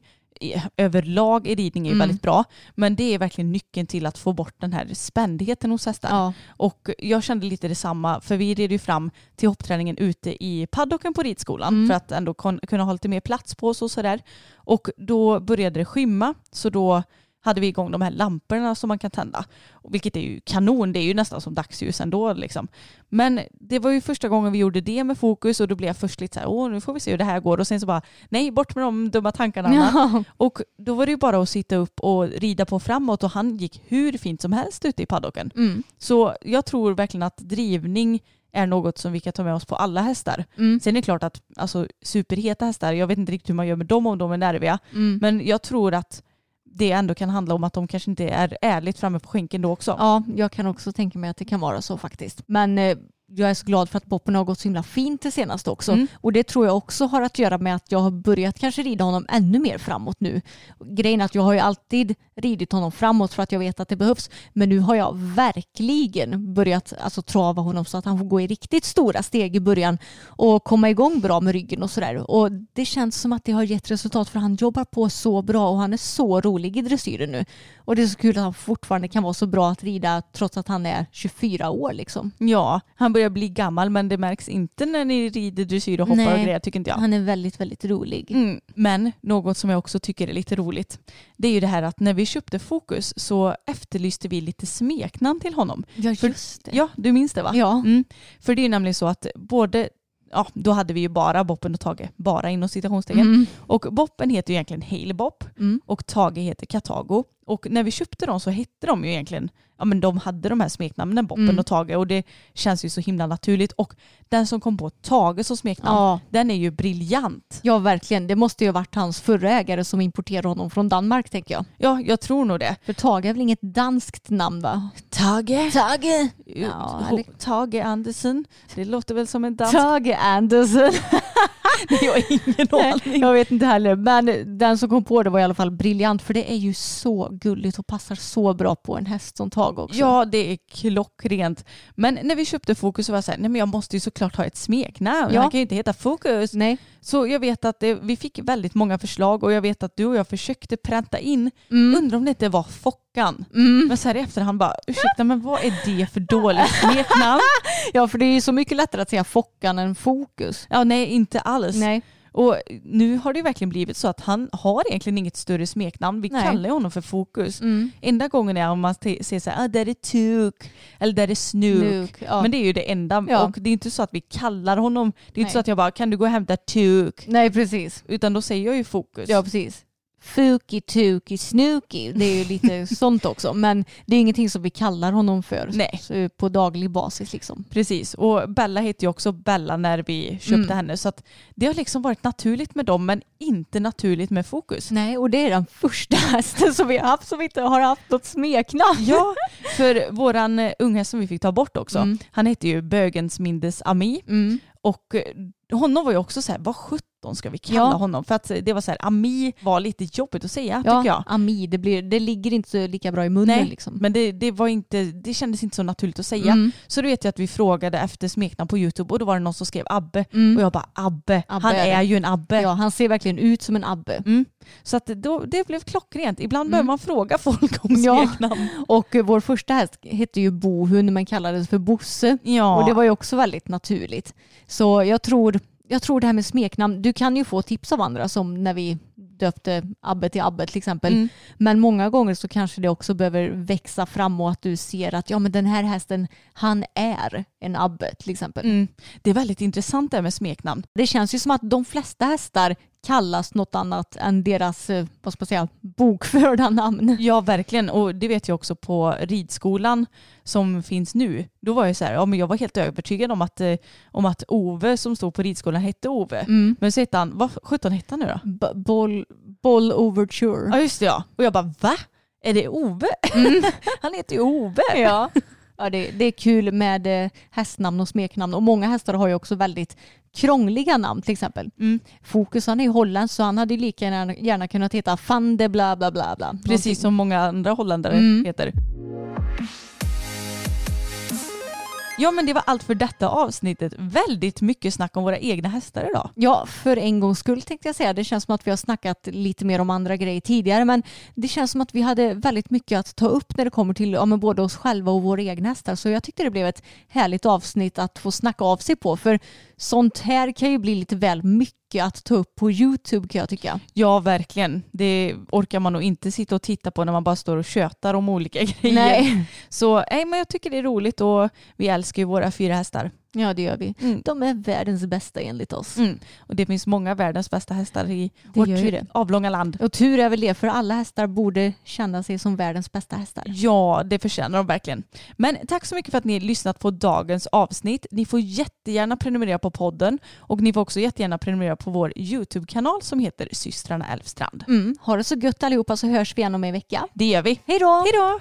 överlag i ridning är Mm. väldigt bra. Men det är verkligen nyckeln till att få bort den här spändheten hos hästen. Ja. Och jag kände lite detsamma för vi red ju fram till hoppträningen ute i paddocken på ridskolan Mm. för att ändå kunna ha lite mer plats på oss och sådär. Och då började det skymma så då hade vi igång de här lamporna som man kan tända. Vilket är ju kanon, det är ju nästan som dagsljus ändå. Liksom. Men det var ju första gången vi gjorde det med fokus och då blev jag först lite så här, åh nu får vi se hur det här går. Och sen så bara, nej bort med de dumma tankarna. Anna." Ja. Och då var det ju bara att sitta upp och rida på framåt och han gick hur fint som helst ute i paddocken. Mm. Så jag tror verkligen att drivning är något som vi kan ta med oss på alla hästar. Mm. Sen är det klart att alltså, superheta hästar, jag vet inte riktigt hur man gör med dem om de är nerviga, Mm. men jag tror att det ändå kan handla om att de kanske inte är ärligt framme på skänken då också. Ja, jag kan också tänka mig att det kan vara så faktiskt. Men eh, jag är så glad för att Boppen har gått så himla fint det senaste också. Mm. Och det tror jag också har att göra med att jag har börjat kanske rida honom ännu mer framåt nu. Grejen är att jag har ju alltid ridit honom framåt för att jag vet att det behövs. Men nu har jag verkligen börjat alltså, trava honom så att han får gå i riktigt stora steg i början och komma igång bra med ryggen och sådär. Och det känns som att det har gett resultat för han jobbar på så bra och han är så rolig i dressyren nu. Och det är så kul att han fortfarande kan vara så bra att rida trots att han är 24 år liksom. Ja, han börjar bli gammal men det märks inte när ni rider dressyr och hoppar Nej. och grejer tycker inte jag. Han är väldigt, väldigt rolig. Mm, men något som jag också tycker är lite roligt det är ju det här att när vi köpte Fokus så efterlyste vi lite smeknamn till honom. Ja, just det. Ja, du minns det va? Ja. Mm. För det är nämligen så att både, ja då hade vi ju bara Boppen och Tage, bara inom citationstecken. Mm. Och Boppen heter ju egentligen Hail Bop Mm. och Tage heter Katago. Och när vi köpte dem så hette de ju egentligen, ja men de hade de här smeknamnen Boppen Mm. och Tage och det känns ju så himla naturligt. Och den som kom på Tage som smeknamn, Ja. den är ju briljant. ja, verkligen. Det måste ju ha varit hans förra ägare som importerade honom från Danmark tänker jag. Ja, jag tror nog det. För Tage är väl inget danskt namn va? Tage. Tage. Ja, Tage Andersen. Det låter väl som en dans. Tage Andersen. jag har ingen aning. jag vet inte heller. Men den som kom på det var i alla fall briljant för det är ju så gulligt och passar så bra på en häst som Tage också. Ja, det är klockrent. Men när vi köpte Fokus så var jag så här, nej men jag måste ju såklart ha ett smeknamn. Ja. Han kan ju inte heta Fokus. Nej. Så jag vet att det, vi fick väldigt många förslag och jag vet att du och jag försökte pränta in, Mm. undrar om det inte var Fockan. Mm. Men så här i efterhand bara, ursäkta men vad är det för dåligt smeknamn? Ja för det är ju så mycket lättare att säga Fockan än Fokus. Ja nej inte alls. Nej. Och nu har det verkligen blivit så att han har egentligen inget större smeknamn. Vi Nej. kallar honom för Fokus. Mm. Enda gången är om man säger så här, ah, där är Tuk eller där är Snook. Ja. Men det är ju det enda. Ja. Och det är inte så att vi kallar honom. Det är inte Nej. så att jag bara, kan du gå och hämta Tuk? Nej precis. Utan då säger jag ju Fokus. Ja precis. Fuki, Tuki, Snooki. Det är ju lite sånt också. Men det är ingenting som vi kallar honom för Nej. på daglig basis. Liksom. Precis. Och Bella heter ju också Bella när vi köpte Mm. henne. Så det har liksom varit naturligt med dem men inte naturligt med Fokus. Nej, och det är den första hästen som vi har haft som inte har haft något smeknamn. Ja, för våran eh, unghäst som vi fick ta bort också, Mm. han heter ju Bögens Mindes Ami. Mm. Och eh, honom var ju också så här, vad sjutton ska vi kalla Ja. honom? För att det var så här, Ami var lite jobbigt att säga Ja, tycker jag. Ami, det, blir, det ligger inte så lika bra i munnen. Nej, liksom. men det, det, var inte, det kändes inte så naturligt att säga. Mm. Så då vet jag att vi frågade efter smeknamn på YouTube och då var det någon som skrev Abbe. Mm. Och jag bara Abbe, Abbe han är är ju en Abbe. Ja, han ser verkligen ut som en Abbe. Mm. Så att då, det blev klockrent. Ibland Mm. behöver man fråga folk om Ja. smeknamn. Och eh, vår första häst hette ju Bohun men kallades för Bosse. Ja. Och det var ju också väldigt naturligt. Så jag tror, jag tror det här med smeknamn, du kan ju få tips av andra som när vi döpte Abbe till Abbe till exempel. Mm. Men många gånger så kanske det också behöver växa fram och att du ser att ja men den här hästen, han är en Abbe till exempel. Mm. Det är väldigt intressant det här med smeknamn. Det känns ju som att de flesta hästar kallas något annat än deras, eh, vad ska man säga, bokförda namn. Ja, verkligen. Och det vet jag också på ridskolan som finns nu. Då var jag så här, ja men jag var helt övertygad om att, eh, om att Ove som stod på ridskolan hette Ove. Mm. Men så hette han, vad sjutton hette han nu då? B- boll, boll Overture. Ja just det ja. Och jag bara va? Är det Ove? han heter ju Ove. Ja. Ja, det, det är kul med eh, hästnamn och smeknamn och många hästar har ju också väldigt krångliga namn till exempel. Mm. Fokus han är holländsk så han hade lika gärna, gärna kunnat heta van de bla bla bla bla. Precis som många andra holländare Mm. heter. Ja men det var allt för detta avsnittet. Väldigt mycket snack om våra egna hästar idag. Ja, för en gångs skull tänkte jag säga. Det känns som att vi har snackat lite mer om andra grejer tidigare men det känns som att vi hade väldigt mycket att ta upp när det kommer till ja, men både oss själva och våra egna hästar. Så jag tyckte det blev ett härligt avsnitt att få snacka av sig på för sånt här kan ju bli lite väl mycket att ta upp på YouTube kan jag tycka. Ja verkligen. Det orkar man nog inte sitta och titta på när man bara står och tjötar om olika grejer. Nej. Så nej, men jag tycker det är roligt och vi älskar ju våra fyra hästar. Ja, det gör vi. Mm. De är världens bästa enligt oss. Mm. Och det finns många världens bästa hästar i Det vårt det. avlånga land. Och tur är väl det, för alla hästar borde känna sig som världens bästa hästar. Ja, det förtjänar de verkligen. Men tack så mycket för att ni har lyssnat på dagens avsnitt. Ni får jättegärna prenumerera på podden och ni får också jättegärna prenumerera på vår YouTube-kanal som heter Systrarna Elfstrand. Mm. Ha det så gött allihopa så hörs vi igen om en vecka. Det gör vi. Hej då! Hej då!